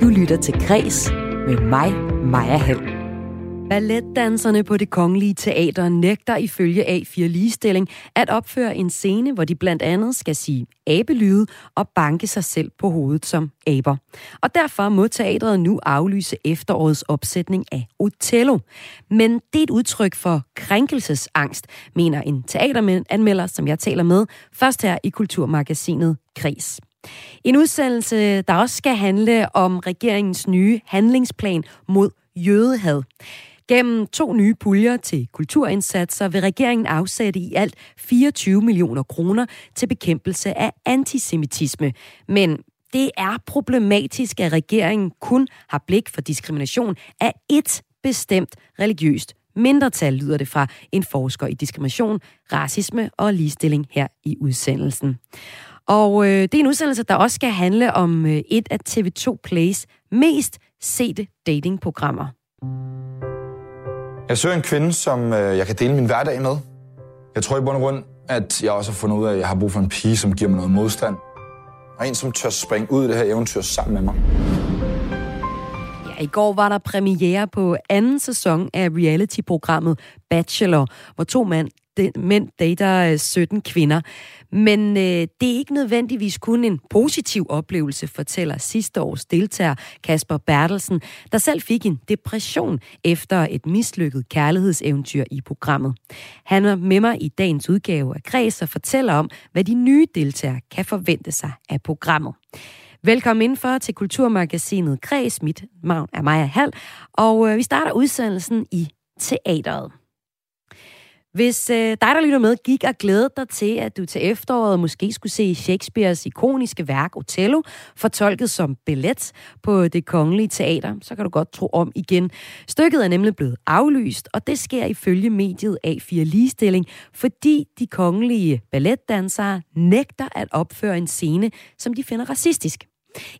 Du lytter til Græs med mig, Maja Hall. Balletdanserne på det kongelige teater nægter ifølge A4 Ligestilling at opføre en scene, hvor de blandt andet skal sige abelyde og banke sig selv på hovedet som aber. Og derfor må teatret nu aflyse efterårets opsætning af Otello. Men det er et udtryk for krænkelsesangst, mener en teateranmelder, som jeg taler med, først her i Kulturmagasinet Kris. En udsendelse, der også skal handle om regeringens nye handlingsplan mod jødehad. Gennem to nye puljer til kulturindsatser vil regeringen afsætte i alt 24 millioner kroner til bekæmpelse af antisemitisme. Men det er problematisk, at regeringen kun har blik for diskrimination af et bestemt religiøst mindretal, lyder det fra en forsker i diskrimination, racisme og ligestilling her i udsendelsen. Og øh, det er en udsendelse, der også skal handle om øh, et af TV2 Plays mest sete datingprogrammer. Jeg søger en kvinde, som øh, jeg kan dele min hverdag med. Jeg tror i bund og grund, at jeg også har fundet ud af, at jeg har brug for en pige, som giver mig noget modstand. Og en, som tør springe ud i det her eventyr sammen med mig. Ja, i går var der premiere på anden sæson af reality-programmet Bachelor, hvor to mænd mænd dater 17 kvinder. Men øh, det er ikke nødvendigvis kun en positiv oplevelse, fortæller sidste års deltager Kasper Bertelsen, der selv fik en depression efter et mislykket kærlighedseventyr i programmet. Han er med mig i dagens udgave af Græs og fortæller om, hvad de nye deltagere kan forvente sig af programmet. Velkommen indenfor til Kulturmagasinet Græs. Mit navn er Maja Hall, og øh, vi starter udsendelsen i teateret. Hvis øh, dig, der lytter med, gik og glæder dig til, at du til efteråret måske skulle se Shakespeares ikoniske værk Othello, fortolket som billet på det kongelige teater, så kan du godt tro om igen. Stykket er nemlig blevet aflyst, og det sker ifølge mediet A4 Ligestilling, fordi de kongelige balletdansere nægter at opføre en scene, som de finder racistisk.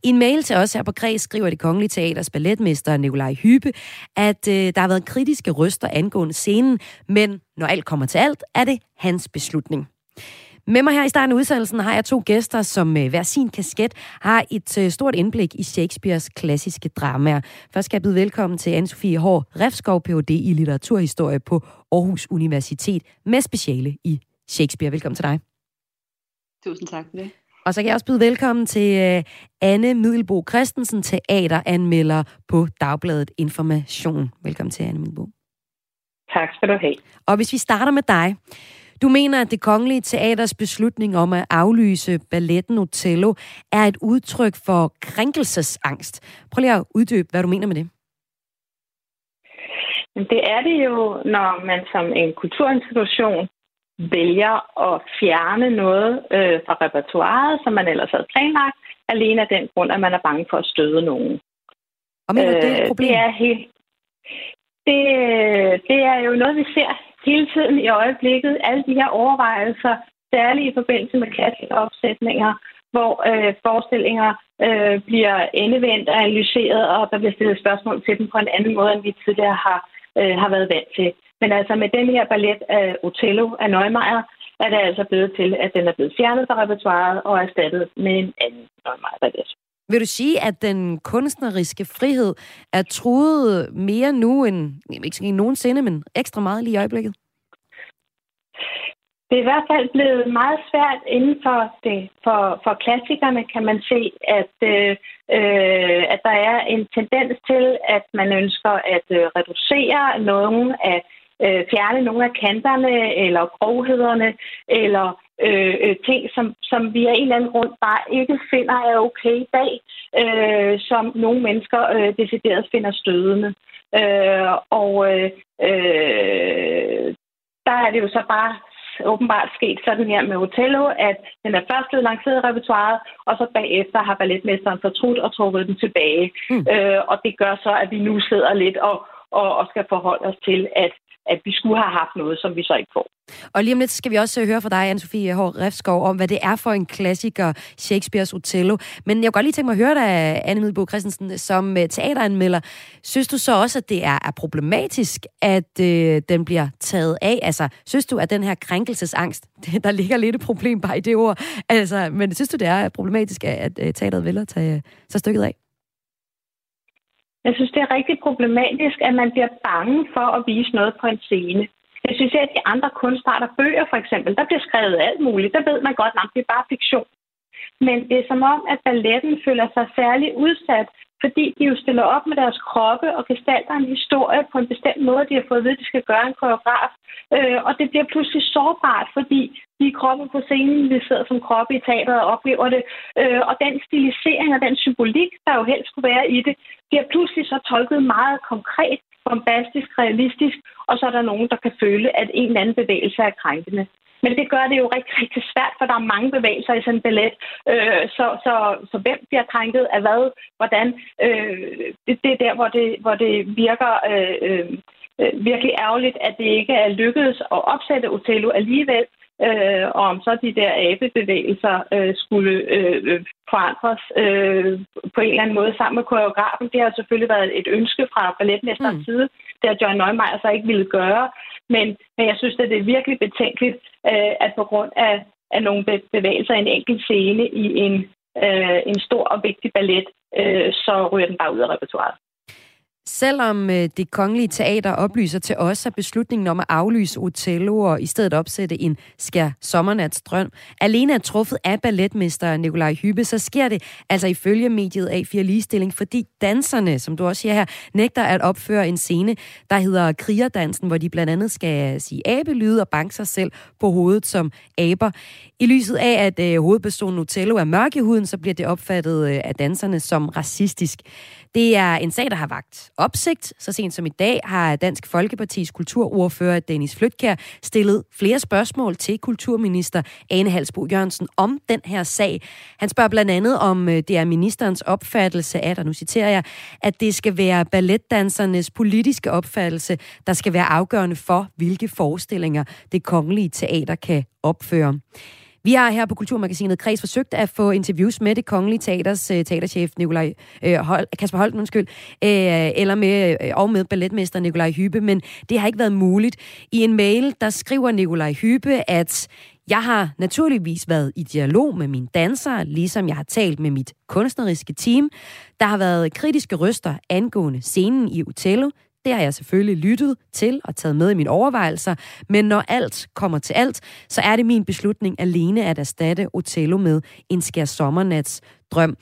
I en mail til os her på Græs skriver det Kongelige Teaters balletmester Nikolaj Hype, at øh, der har været kritiske røster angående scenen, men når alt kommer til alt, er det hans beslutning. Med mig her i starten af udsendelsen har jeg to gæster, som med hver sin kasket har et øh, stort indblik i Shakespeares klassiske dramaer. Først skal jeg byde velkommen til Anne-Sophie Hård Refskov, Ph.D. i litteraturhistorie på Aarhus Universitet med speciale i Shakespeare. Velkommen til dig. Tusind tak for det. Og så kan jeg også byde velkommen til uh, Anne Middelbo Christensen, teateranmelder på Dagbladet Information. Velkommen til, Anne Middelbo. Tak skal du have. Og hvis vi starter med dig. Du mener, at det kongelige teaters beslutning om at aflyse balletten Otello er et udtryk for krænkelsesangst. Prøv lige at uddybe, hvad du mener med det. Det er det jo, når man som en kulturinstitution vælger at fjerne noget øh, fra repertoireet, som man ellers havde planlagt, alene af den grund, at man er bange for at støde nogen. Og mener øh, det er et problem? Det er, helt, det, det er jo noget, vi ser hele tiden i øjeblikket. Alle de her overvejelser, særligt i forbindelse med klasseopsætninger, hvor øh, forestillinger øh, bliver endevendt og analyseret, og der bliver stillet spørgsmål til dem på en anden måde, end vi tidligere har, øh, har været vant til. Men altså med den her ballet af Otello af Neumeier, er det altså blevet til, at den er blevet fjernet fra repertoireet og erstattet med en anden Neumeier-ballet. Vil du sige, at den kunstneriske frihed er truet mere nu end, ikke nogensinde, men ekstra meget lige i øjeblikket? Det er i hvert fald blevet meget svært inden for, det, for, for klassikerne, kan man se, at, øh, øh, at der er en tendens til, at man ønsker at øh, reducere nogle af øh, fjerne nogle af kanterne eller grovhederne eller øh, øh, ting, som, som vi af en eller anden grund bare ikke finder er okay i dag, øh, som nogle mennesker øh, decideret finder stødende. Øh, og øh, der er det jo så bare åbenbart sket sådan her med Otello, at den er først blevet lanceret i repertoireet, og så bagefter har balletmesteren fortrudt og trukket den tilbage. Mm. Øh, og det gør så, at vi nu sidder lidt og, og, og skal forholde os til, at at vi skulle have haft noget, som vi så ikke får. Og lige om lidt skal vi også øh, høre fra dig, Anne-Sophie H. Refskov, om hvad det er for en klassiker, Shakespeares Othello. Men jeg kunne godt lige tænke mig at høre dig, Anne Middelbo Christensen, som øh, teateranmelder. Synes du så også, at det er, er problematisk, at øh, den bliver taget af? Altså, synes du, at den her krænkelsesangst, der ligger lidt et problem bare i det ord, altså, men synes du, det er problematisk, at, at øh, teateret vil at tage, så stykket af? Jeg synes, det er rigtig problematisk, at man bliver bange for at vise noget på en scene. Jeg synes, at de andre kunstarter, bøger for eksempel, der bliver skrevet alt muligt. Der ved man godt, at det er bare fiktion. Men det er som om, at balletten føler sig særlig udsat, fordi de jo stiller op med deres kroppe og gestalter en historie på en bestemt måde, de har fået at vide, at de skal gøre en koreograf. Øh, og det bliver pludselig sårbart, fordi de kroppe på scenen, vi sidder som kroppe i teateret og oplever det. Øh, og den stilisering og den symbolik, der jo helst skulle være i det, bliver pludselig så tolket meget konkret, bombastisk, realistisk, og så er der nogen, der kan føle, at en eller anden bevægelse er krænkende. Men det gør det jo rigtig, rigtig svært, for der er mange bevægelser i sådan en ballet. Øh, så, så, så hvem bliver krænket af hvad? Hvordan? Øh, det, det er der, hvor det, hvor det virker øh, øh, virkelig ærgerligt, at det ikke er lykkedes at opsætte Othello alligevel. Øh, og om så de der abebevægelser øh, skulle øh, forandres øh, på en eller anden måde sammen med koreografen. Det har selvfølgelig været et ønske fra balletmesterens mm. side. Det har John Neumeier så ikke ville gøre. Men, men jeg synes, at det er virkelig betænkeligt, øh, at på grund af, af nogle bevægelser i en enkelt scene i en, øh, en stor og vigtig ballet, øh, så ryger den bare ud af repertoiret. Selvom øh, det kongelige teater oplyser til os, at beslutningen om at aflyse Otello og i stedet opsætte en skær sommernatsdrøm alene er truffet af balletmester Nikolaj Hyppe, så sker det altså ifølge mediet A4 Ligestilling, fordi danserne, som du også siger her, nægter at opføre en scene, der hedder Krigerdansen, hvor de blandt andet skal sige abelyde og banke sig selv på hovedet som aber. I lyset af, at øh, hovedpersonen Otello er mørk i huden, så bliver det opfattet øh, af danserne som racistisk. Det er en sag, der har vagt opsigt. Så sent som i dag har Dansk Folkepartis kulturordfører Dennis Flytkær stillet flere spørgsmål til kulturminister Ane Halsbo Jørgensen om den her sag. Han spørger blandt andet, om øh, det er ministerens opfattelse af, og nu citerer jeg, at det skal være balletdansernes politiske opfattelse, der skal være afgørende for, hvilke forestillinger det kongelige teater kan opføre. Vi har her på Kulturmagasinet Kreds forsøgt at få interviews med det kongelige teaters uh, teaterchef Nikolaj uh, Hol, Kasper Holten, undskyld, uh, eller med, uh, og med balletmester Nikolaj Hybe, men det har ikke været muligt. I en mail, der skriver Nikolaj Hybe, at jeg har naturligvis været i dialog med mine dansere, ligesom jeg har talt med mit kunstneriske team. Der har været kritiske røster angående scenen i Utello, det har jeg selvfølgelig lyttet til og taget med i mine overvejelser, men når alt kommer til alt, så er det min beslutning alene at erstatte Otello med en skær sommernats drøm.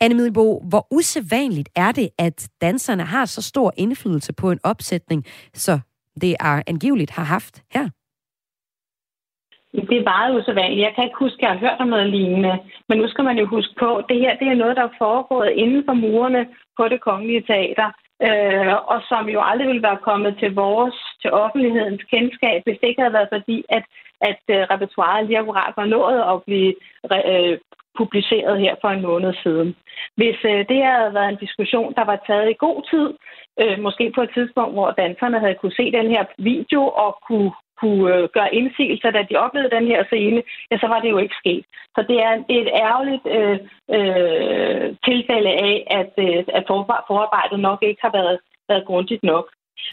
Anne Middelbo, hvor usædvanligt er det, at danserne har så stor indflydelse på en opsætning, så det er angiveligt har haft her? Det er meget usædvanligt. Jeg kan ikke huske, at jeg har hørt om noget lignende. Men nu skal man jo huske på, at det her det er noget, der er foregået inden for murene på det kongelige teater øh, og som jo aldrig ville være kommet til vores, til offentlighedens kendskab, hvis det ikke havde været fordi, at, at uh, repertoireet lige akkurat var nået at blive øh, publiceret her for en måned siden. Hvis øh, det havde været en diskussion, der var taget i god tid, uh, måske på et tidspunkt, hvor danserne havde kunne se den her video og kunne kunne øh, gøre indsigelser, da de oplevede den her scene, ja, så var det jo ikke sket. Så det er et ærgerligt øh, øh, tilfælde af, at, øh, at forarbejdet nok ikke har været, været grundigt nok.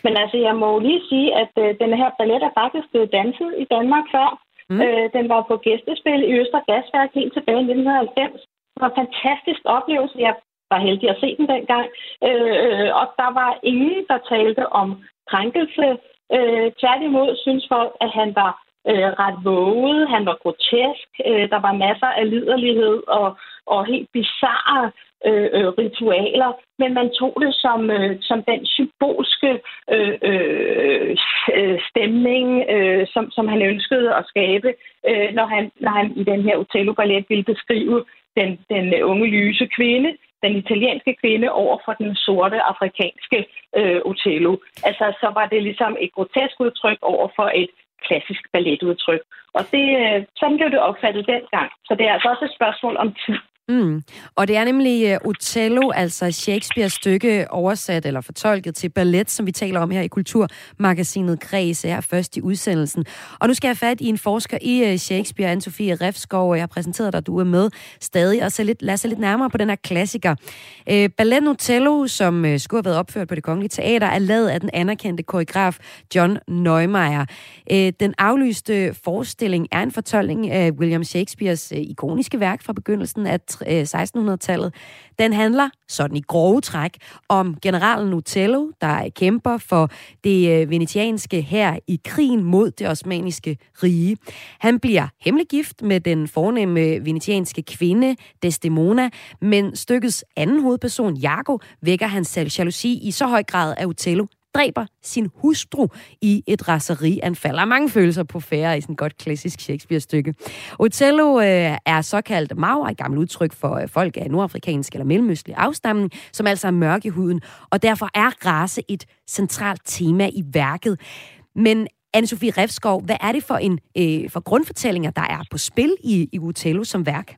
Men altså, jeg må lige sige, at øh, den her ballet er faktisk blevet danset i Danmark før. Mm. Øh, den var på gæstespil i Østre Gasværk helt tilbage i 1990. Det var en fantastisk oplevelse. Jeg var heldig at se den dengang. Øh, og der var ingen, der talte om krænkelse. Øh, tværtimod synes folk, at han var øh, ret våget, han var grotesk, øh, der var masser af liderlighed og, og helt bizarre øh, øh, ritualer, men man tog det som, øh, som den symbolske øh, øh, øh stemning, øh, som, som han ønskede at skabe, øh, når, han, når han i den her Otello-ballet ville beskrive den, den unge lyse kvinde, den italienske kvinde over for den sorte afrikanske øh, Otello. Altså, så var det ligesom et grotesk udtryk over for et klassisk balletudtryk. Og det, øh, sådan blev det opfattet dengang. Så det er altså også et spørgsmål om tid. Mm. Og det er nemlig øh, uh, Otello, altså Shakespeares stykke, oversat eller fortolket til ballet, som vi taler om her i Kulturmagasinet Græs her først i udsendelsen. Og nu skal jeg fat i en forsker i uh, Shakespeare, Anne-Sophie Refskov, og jeg har præsenteret dig, du er med stadig, og så lidt, lad os se lidt nærmere på den her klassiker. Uh, ballet Otello, som uh, skulle have været opført på det kongelige teater, er lavet af den anerkendte koreograf John Neumeier. Uh, den aflyste forestilling er en fortolkning af William Shakespeares uh, ikoniske værk fra begyndelsen af 1600-tallet. Øh, den handler, sådan i grove træk, om generalen Nutello, der kæmper for det øh, venetianske her i krigen mod det osmaniske rige. Han bliver hemmelig gift med den fornemme venetianske kvinde Desdemona, men stykkets anden hovedperson, Jago, vækker hans jalousi i så høj grad, at Otello dræber sin hustru i et raserianfald. Der er mange følelser på færre i sådan et godt klassisk Shakespeare-stykke. Othello øh, er såkaldt maur, et gammelt udtryk for øh, folk af nordafrikansk eller mellemøstlig afstamning, som altså er mørke i huden, og derfor er race et centralt tema i værket. Men Anne-Sophie Refskov, hvad er det for en øh, for grundfortællinger, der er på spil i, i Othello som værk?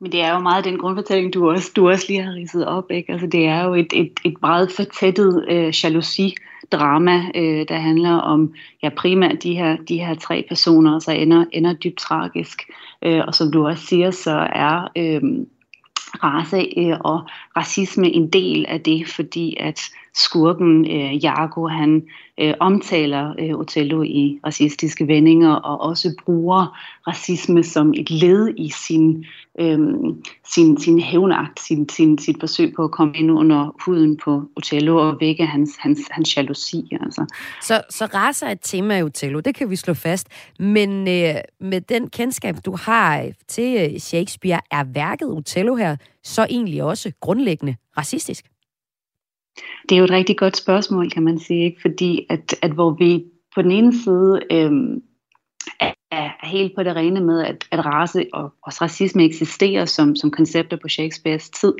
Men det er jo meget den grundfortælling, du også, du også lige har ridset op. Ikke? Altså, det er jo et, et, et meget fortættet øh, jalousi-drama, øh, der handler om ja, primært de her, de her tre personer, og så ender, ender dybt tragisk. Øh, og som du også siger, så er øh, race øh, og racisme en del af det, fordi at skurken øh, Jago, han øh, omtaler øh, Othello i racistiske vendinger og også bruger racisme som et led i sin, øh, sin, sin hævnagt, sin, sin, sit forsøg på at komme ind under huden på Othello og vække hans, hans, hans jalousi. Altså. Så, så race er et tema i Othello, det kan vi slå fast. Men øh, med den kendskab, du har til øh, Shakespeare, er værket Othello her så egentlig også grundlæggende racistisk? Det er jo et rigtig godt spørgsmål, kan man sige, ikke? fordi at, at hvor vi på den ene side øh, er, er helt på det rene med, at, at race og også racisme eksisterer som, som koncepter på Shakespeares tid,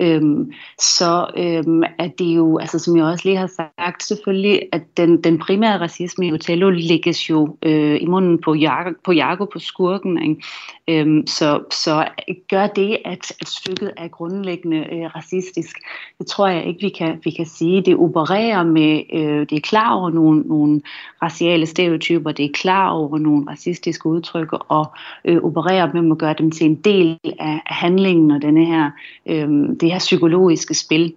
øhm, så øhm, er det jo, altså som jeg også lige har sagt, selvfølgelig, at den, den primære racisme i Othello lægges jo øh, i munden på Jago, på, Jago, på skurken. Ikke? Øhm, så, så gør det, at, at stykket er grundlæggende øh, racistisk. Det tror jeg ikke, vi kan, vi kan sige. Det opererer med, øh, det er klar over nogle, nogle raciale stereotyper, det er klar over nogle racistiske udtryk, og øh, opererer med at gøre dem til en del af handlingen og denne her øh, det her psykologiske spil.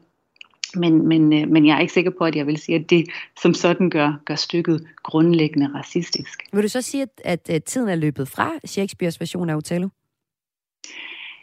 Men, men, øh, men jeg er ikke sikker på, at jeg vil sige, at det som sådan gør, gør stykket grundlæggende racistisk. Vil du så sige, at, at, at tiden er løbet fra Shakespeares version af Othello?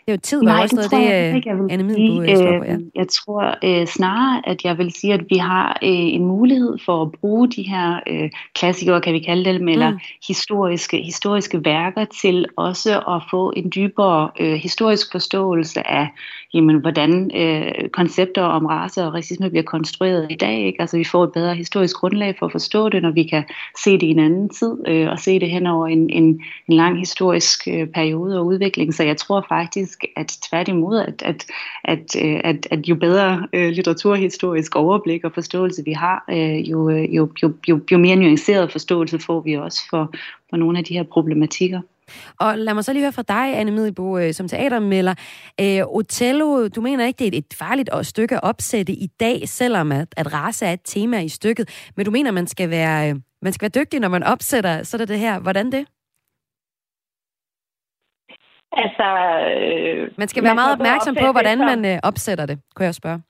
Det er jo tid, Nej, også noget, det, jeg ikke, jeg vil Anne sige, øh, på, ja. Jeg tror øh, snarere, at jeg vil sige, at vi har øh, en mulighed for at bruge de her øh, klassikere, kan vi kalde dem, eller mm. historiske, historiske værker til også at få en dybere øh, historisk forståelse af, jamen, hvordan øh, koncepter om race og racisme bliver konstrueret i dag. Ikke? Altså vi får et bedre historisk grundlag for at forstå det, når vi kan se det i en anden tid, øh, og se det hen over en, en, en lang historisk øh, periode og udvikling. Så jeg tror faktisk, at tværtimod, at, at, at, øh, at, at jo bedre øh, litteraturhistorisk overblik og forståelse vi har, øh, jo, øh, jo, jo, jo, jo mere nuanceret forståelse får vi også for, for nogle af de her problematikker. Og lad mig så lige høre fra dig, Anne Middelbo, øh, som teatermelder. Øh, Othello, du mener ikke, det er et farligt stykke at opsætte i dag, selvom at, at race er et tema i stykket, men du mener, man skal være, øh, man skal være dygtig, når man opsætter så er det her. Hvordan det? Altså, øh, man skal være man meget opmærksom på, hvordan man øh, opsætter det, kunne jeg spørge.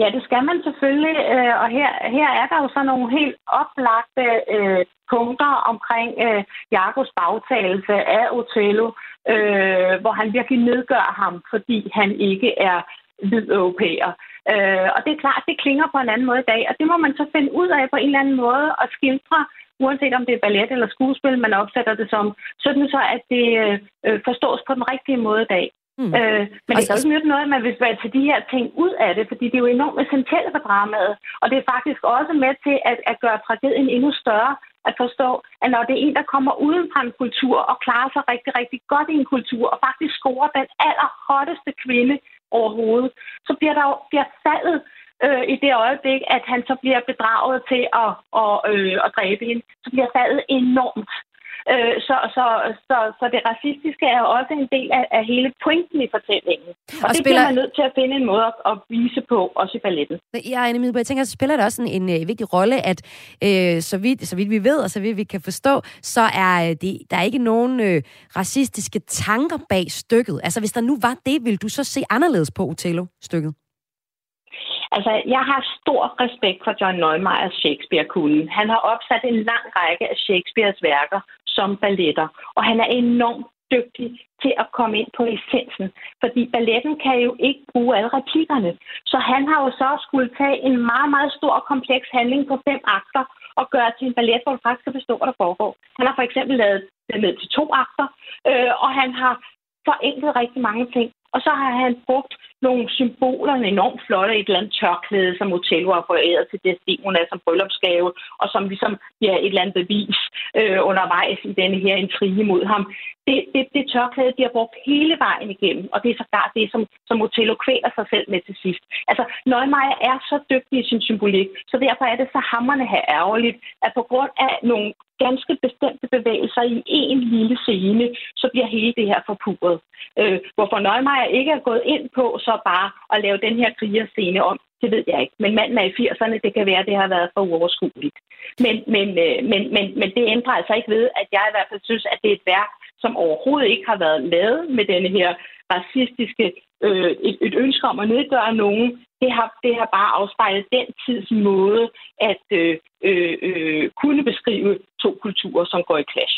Ja, det skal man selvfølgelig, øh, og her, her er der jo så nogle helt oplagte øh, punkter omkring øh, Jakobs bagtagelse af Otello, øh, hvor han virkelig nedgør ham, fordi han ikke er hvid europæer. Øh, og det er klart, det klinger på en anden måde i dag, og det må man så finde ud af på en eller anden måde og skildre, uanset om det er ballet eller skuespil, man opsætter det som, sådan så, at det øh, øh, forstås på den rigtige måde i dag. Mm. Øh, men det kan jo ikke nytte noget, at man vil tage de her ting ud af det, fordi det er jo enormt essentielt for dramaet. Og det er faktisk også med til at, at gøre tragedien endnu større, at forstå, at når det er en, der kommer uden fra en kultur og klarer sig rigtig, rigtig godt i en kultur, og faktisk scorer den allerhotteste kvinde overhovedet, så bliver der jo bliver faldet øh, i det øjeblik, at han så bliver bedraget til at, at, øh, at dræbe hende, så bliver faldet enormt. Øh, så, så, så, så det racistiske er også en del af, af hele pointen i fortællingen. Og, og det spiller... bliver man nødt til at finde en måde at, at vise på, også i balletten. Ja, Anne Middelbo, jeg tænker, så spiller det også en, en, en vigtig rolle, at øh, så, vidt, så vidt vi ved, og så vidt vi kan forstå, så er øh, det, der er ikke nogen øh, racistiske tanker bag stykket. Altså, hvis der nu var det, vil du så se anderledes på Othello-stykket? Altså, jeg har stor respekt for John Neumeyers Shakespeare-kulden. Han har opsat en lang række af Shakespeares værker som balletter, og han er enormt dygtig til at komme ind på essensen. Fordi balletten kan jo ikke bruge alle replikkerne. Så han har jo så skulle tage en meget, meget stor og kompleks handling på fem akter og gøre til en ballet, hvor du faktisk kan forstå, hvad der foregår. Han har for eksempel lavet det med til to akter, øh, og han har forenklet rigtig mange ting. Og så har han brugt nogle symboler, enormt flotte, et eller andet tørklæde, som Otello har foræret til Desdemona som bryllupsgave, og som ligesom bliver et eller andet bevis øh, undervejs i denne her intrige mod ham. Det, det, det tørklæde, de har brugt hele vejen igennem, og det er sågar det, som, som Otello kvæler sig selv med til sidst. Altså, Nøgmeier er så dygtig i sin symbolik, så derfor er det så hammerne her ærgerligt, at på grund af nogle ganske bestemte bevægelser i en lille scene, så bliver hele det her forpurret. Øh, hvorfor Nøgmeier ikke er gået ind på så bare at lave den her krigerscene om, det ved jeg ikke. Men manden er i 80'erne, det kan være, at det har været for uoverskueligt. Men, men, øh, men, men, men det ændrer altså ikke ved, at jeg i hvert fald synes, at det er et værk, som overhovedet ikke har været lavet med denne her racistiske, øh, et, et ønske om at nedgøre nogen. Det har, det har bare afspejlet den tids måde at øh, øh, øh kunne beskrive to kulturer, som går i clash.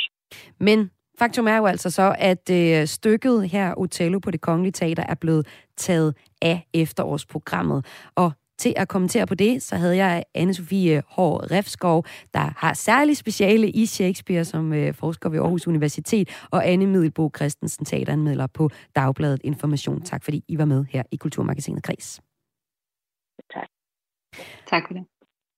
Men Faktum er jo altså så, at øh, stykket her, Otello på det Kongelige Teater, er blevet taget af efterårsprogrammet. Og til at kommentere på det, så havde jeg Anne-Sophie Hård Refskov, der har særlig speciale i Shakespeare, som øh, forsker ved Aarhus Universitet, og Anne Middelbo Christensen, teateranmelder på Dagbladet Information. Tak fordi I var med her i Kulturmagasinet Kres. Tak. Tak for det.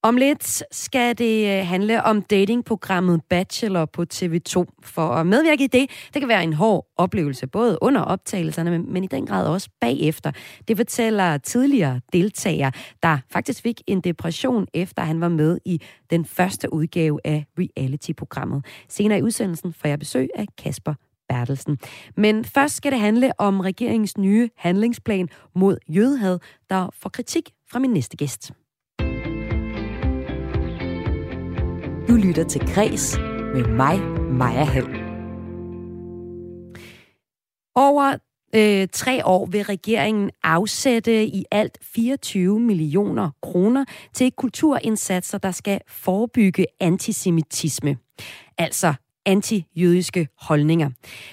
Om lidt skal det øh, handle om datingprogrammet Bachelor på TV2. For at medvirke i det, det kan være en hård oplevelse, både under optagelserne, men i den grad også bagefter. Det fortæller tidligere deltagere, der faktisk fik en depression, efter han var med i den første udgave af reality-programmet. Senere i udsendelsen får jeg besøg af Kasper Bertelsen. Men først skal det handle om regeringens nye handlingsplan mod jødhed, der får kritik fra min næste gæst. Du lytter til Græs med mig, Maja Hall. Over øh, tre år vil regeringen afsætte i alt 24 millioner kroner til kulturindsatser, der skal forebygge antisemitisme. Altså antijødiske holdninger.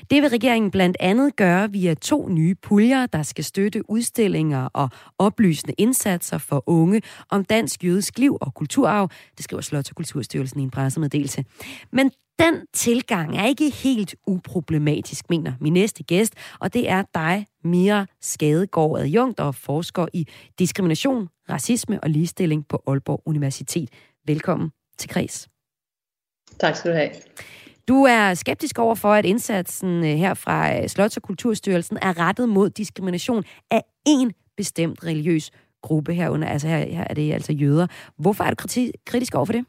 Det vil regeringen blandt andet gøre via to nye puljer, der skal støtte udstillinger og oplysende indsatser for unge om dansk jødisk liv og kulturarv, det skriver Slot til Kulturstyrelsen i en pressemeddelelse. Men den tilgang er ikke helt uproblematisk, mener min næste gæst, og det er dig, Mira Skadegaard, adjunkt og forsker i diskrimination, racisme og ligestilling på Aalborg Universitet. Velkommen til Kreds. Tak skal du have. Du er skeptisk over for, at indsatsen øh, her fra øh, Slots- og Kulturstyrelsen er rettet mod diskrimination af en bestemt religiøs gruppe herunder. Altså her, her er det altså jøder. Hvorfor er du kritisk over for det?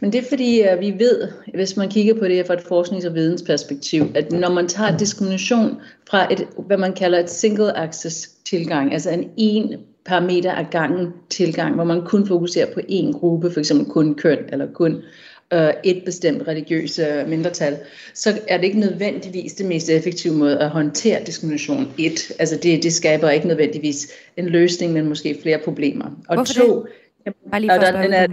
Men det er fordi, at vi ved, hvis man kigger på det her fra et forsknings- og vidensperspektiv, at når man tager diskrimination fra et, hvad man kalder et single access tilgang, altså en en parameter af gangen tilgang, hvor man kun fokuserer på én gruppe, for eksempel kun køn eller kun øh, et bestemt religiøst øh, mindretal, så er det ikke nødvendigvis det mest effektive måde at håndtere diskrimination. Et, altså det, det skaber ikke nødvendigvis en løsning, men måske flere problemer. Og Hvorfor to, det? Bare lige for der, er,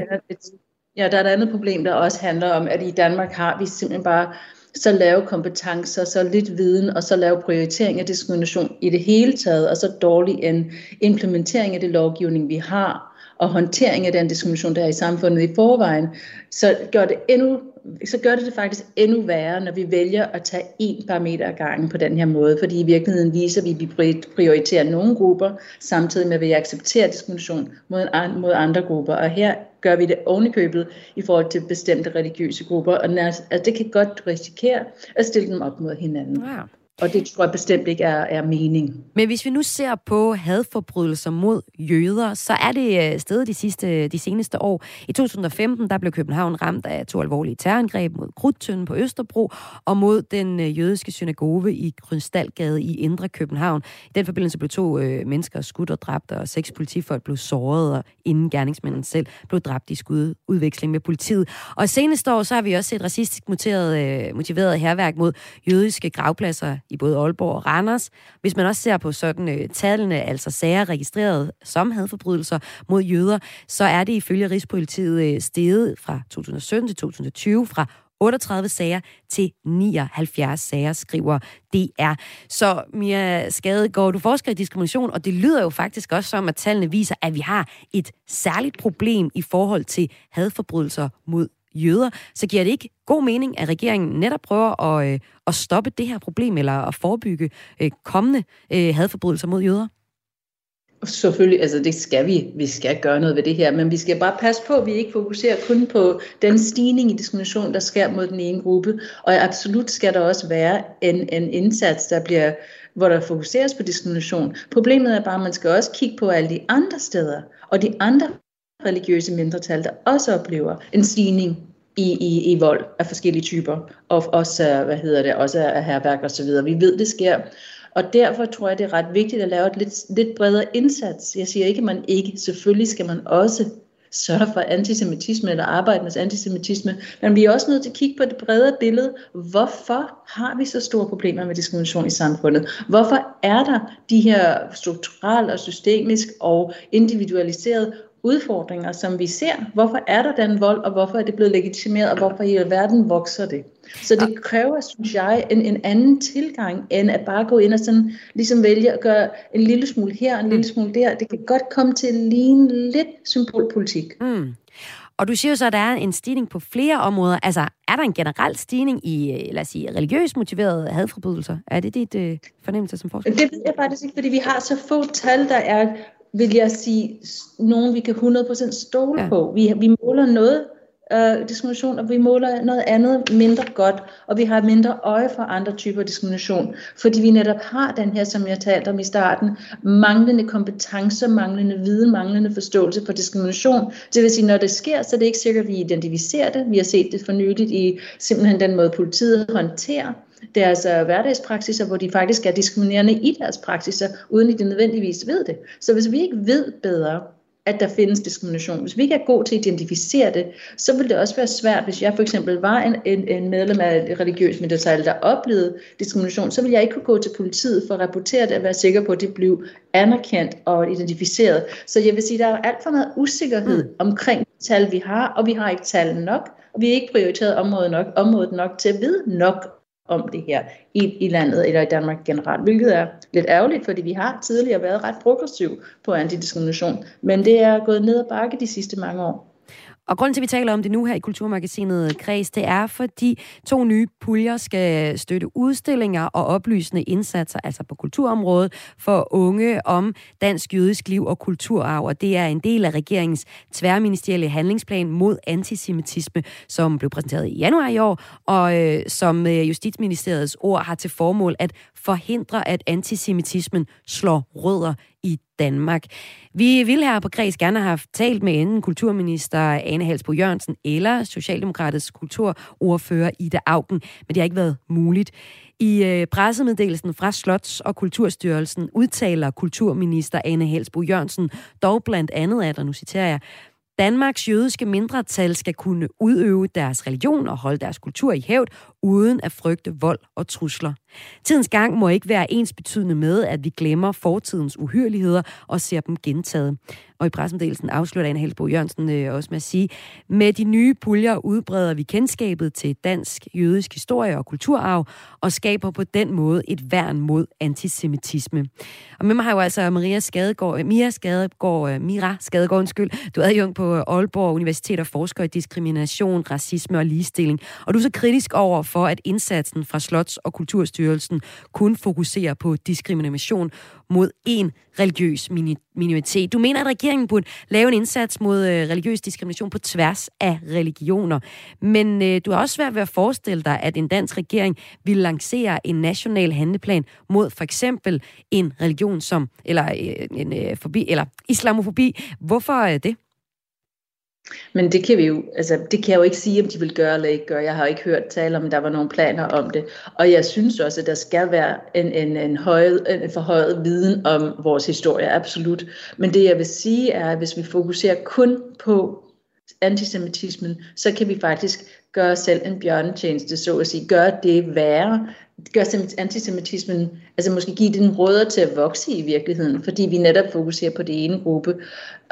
ja, der er et andet problem, der også handler om, at i Danmark har vi simpelthen bare så lave kompetencer, så lidt viden og så lave prioritering af diskrimination i det hele taget, og så dårlig en implementering af det lovgivning, vi har, og håndtering af den diskrimination, der er i samfundet i forvejen, så gør det endnu så gør det det faktisk endnu værre, når vi vælger at tage én parameter ad gangen på den her måde, fordi i virkeligheden viser vi, at vi prioriterer nogle grupper, samtidig med at vi accepterer diskrimination mod, mod andre grupper. Og her gør vi det ovenikøbet i forhold til bestemte religiøse grupper, og altså, det kan godt risikere at stille dem op mod hinanden. Wow. Og det tror jeg bestemt ikke er, er mening. Men hvis vi nu ser på hadforbrydelser mod jøder, så er det øh, stedet de, sidste, de seneste år. I 2015 der blev København ramt af to alvorlige terrorangreb mod Krudtønden på Østerbro og mod den øh, jødiske synagoge i Grønstalgade i Indre København. I den forbindelse blev to øh, mennesker skudt og dræbt, og seks politifolk blev såret, og inden gerningsmanden selv blev dræbt i skududveksling med politiet. Og seneste år så har vi også set racistisk motiveret, øh, motiveret herværk mod jødiske gravpladser i både Aalborg og Randers. Hvis man også ser på sådan øh, tallene, altså sager registreret som hadforbrydelser mod jøder, så er det ifølge Rigspolitiet øh, steget fra 2017 til 2020 fra 38 sager til 79 sager, skriver DR. Så Mia Skadegaard, du forsker i diskrimination, og det lyder jo faktisk også som, at tallene viser, at vi har et særligt problem i forhold til hadforbrydelser mod jøder, så giver det ikke god mening, at regeringen netop prøver at, øh, at stoppe det her problem, eller at forebygge øh, kommende øh, hadforbrydelser mod jøder? Selvfølgelig, altså det skal vi. Vi skal gøre noget ved det her, men vi skal bare passe på, at vi ikke fokuserer kun på den stigning i diskrimination, der sker mod den ene gruppe. Og absolut skal der også være en, en indsats, der bliver, hvor der fokuseres på diskrimination. Problemet er bare, at man skal også kigge på alle de andre steder, og de andre religiøse mindretal, der også oplever en stigning i, i, i vold af forskellige typer, og også, øh, hvad hedder det, også af herværk og så videre. Vi ved, det sker. Og derfor tror jeg, det er ret vigtigt at lave et lidt, lidt bredere indsats. Jeg siger ikke, at man ikke, selvfølgelig skal man også sørge for antisemitisme eller arbejde med antisemitisme, men vi er også nødt til at kigge på det bredere billede. Hvorfor har vi så store problemer med diskrimination i samfundet? Hvorfor er der de her strukturelt og systemisk og individualiseret udfordringer, som vi ser. Hvorfor er der den vold, og hvorfor er det blevet legitimeret, og hvorfor i alverden vokser det? Så det kræver, synes jeg, en, en anden tilgang, end at bare gå ind og sådan, ligesom vælge at gøre en lille smule her, en lille smule der. Det kan godt komme til at ligne lidt symbolpolitik. Mm. Og du siger jo så, at der er en stigning på flere områder. Altså, er der en generel stigning i, øh, lad os sige, religiøst motiverede hadforbrydelser? Er det dit øh, fornemmelse som forsker? Det ved jeg faktisk ikke, fordi vi har så få tal, der er vil jeg sige, nogen vi kan 100% stole ja. på. Vi, vi måler noget øh, diskrimination, og vi måler noget andet mindre godt, og vi har mindre øje for andre typer diskrimination, fordi vi netop har den her, som jeg talte om i starten, manglende kompetencer, manglende viden, manglende forståelse for diskrimination. Det vil sige, når det sker, så er det ikke sikkert, at vi identificerer det. Vi har set det for nyligt i simpelthen den måde, politiet håndterer deres uh, hverdagspraksiser, hvor de faktisk er diskriminerende i deres praksiser, uden at de nødvendigvis ved det. Så hvis vi ikke ved bedre, at der findes diskrimination. Hvis vi ikke er gode til at identificere det, så vil det også være svært, hvis jeg for eksempel var en, en, en medlem af et religiøst mindretal, der oplevede diskrimination, så vil jeg ikke kunne gå til politiet for at rapportere det og være sikker på, at det blev anerkendt og identificeret. Så jeg vil sige, at der er alt for meget usikkerhed mm. omkring tal, vi har, og vi har ikke tal nok, og vi har ikke prioriteret området nok, området nok til at vide nok om det her i, i landet eller i Danmark generelt, hvilket er lidt ærgerligt, fordi vi har tidligere været ret progressiv på antidiskrimination, men det er gået ned ad bakke de sidste mange år. Og grunden til, at vi taler om det nu her i Kulturmagasinet Kreds, det er, fordi to nye puljer skal støtte udstillinger og oplysende indsatser, altså på kulturområdet, for unge om dansk jødisk liv og kulturarv. Og det er en del af regeringens tværministerielle handlingsplan mod antisemitisme, som blev præsenteret i januar i år, og øh, som øh, Justitsministeriets ord har til formål at forhindre, at antisemitismen slår rødder i Danmark. Vi vil her på Græs gerne have talt med enten kulturminister Ane Halsbo Jørgensen eller Socialdemokratets kulturordfører Ida Augen, men det har ikke været muligt. I øh, pressemeddelelsen fra Slots- og Kulturstyrelsen udtaler kulturminister Ane Halsbo Jørgensen dog blandt andet, at, og nu citerer jeg, Danmarks jødiske mindretal skal kunne udøve deres religion og holde deres kultur i hævd, uden at frygte vold og trusler. Tidens gang må ikke være ens betydende med, at vi glemmer fortidens uhyreligheder og ser dem gentaget. Og i pressemeddelelsen afslutter Anne Helsbo Jørgensen øh, også med at sige, med de nye puljer udbreder vi kendskabet til dansk jødisk historie og kulturarv, og skaber på den måde et værn mod antisemitisme. Og med mig har jo altså Maria Skadegård, øh, Mia Skadegård, øh, Mira Skadegård, undskyld. Du er adjunkt på Aalborg Universitet og forsker i diskrimination, racisme og ligestilling. Og du er så kritisk over for, at indsatsen fra Slots- og Kulturstyrelsen kun fokuserer på diskrimination mod en religiøs minoritet. Du mener, at regeringen burde lave en indsats mod øh, religiøs diskrimination på tværs af religioner. Men øh, du har også svært ved at forestille dig, at en dansk regering vil lancere en national handleplan mod for eksempel en religion som, eller, øh, en, øh, forbi, eller islamofobi. Hvorfor øh, det? Men det kan vi jo, altså det kan jeg jo ikke sige, om de vil gøre eller ikke gøre. Jeg har ikke hørt tale om, at der var nogle planer om det. Og jeg synes også, at der skal være en, en, en, højet, en forhøjet viden om vores historie, absolut. Men det jeg vil sige er, at hvis vi fokuserer kun på antisemitismen, så kan vi faktisk gøre selv en bjørnetjeneste, så at sige, gøre det værre, gør antisemitismen, altså måske give den rødder til at vokse i virkeligheden, fordi vi netop fokuserer på det ene gruppe.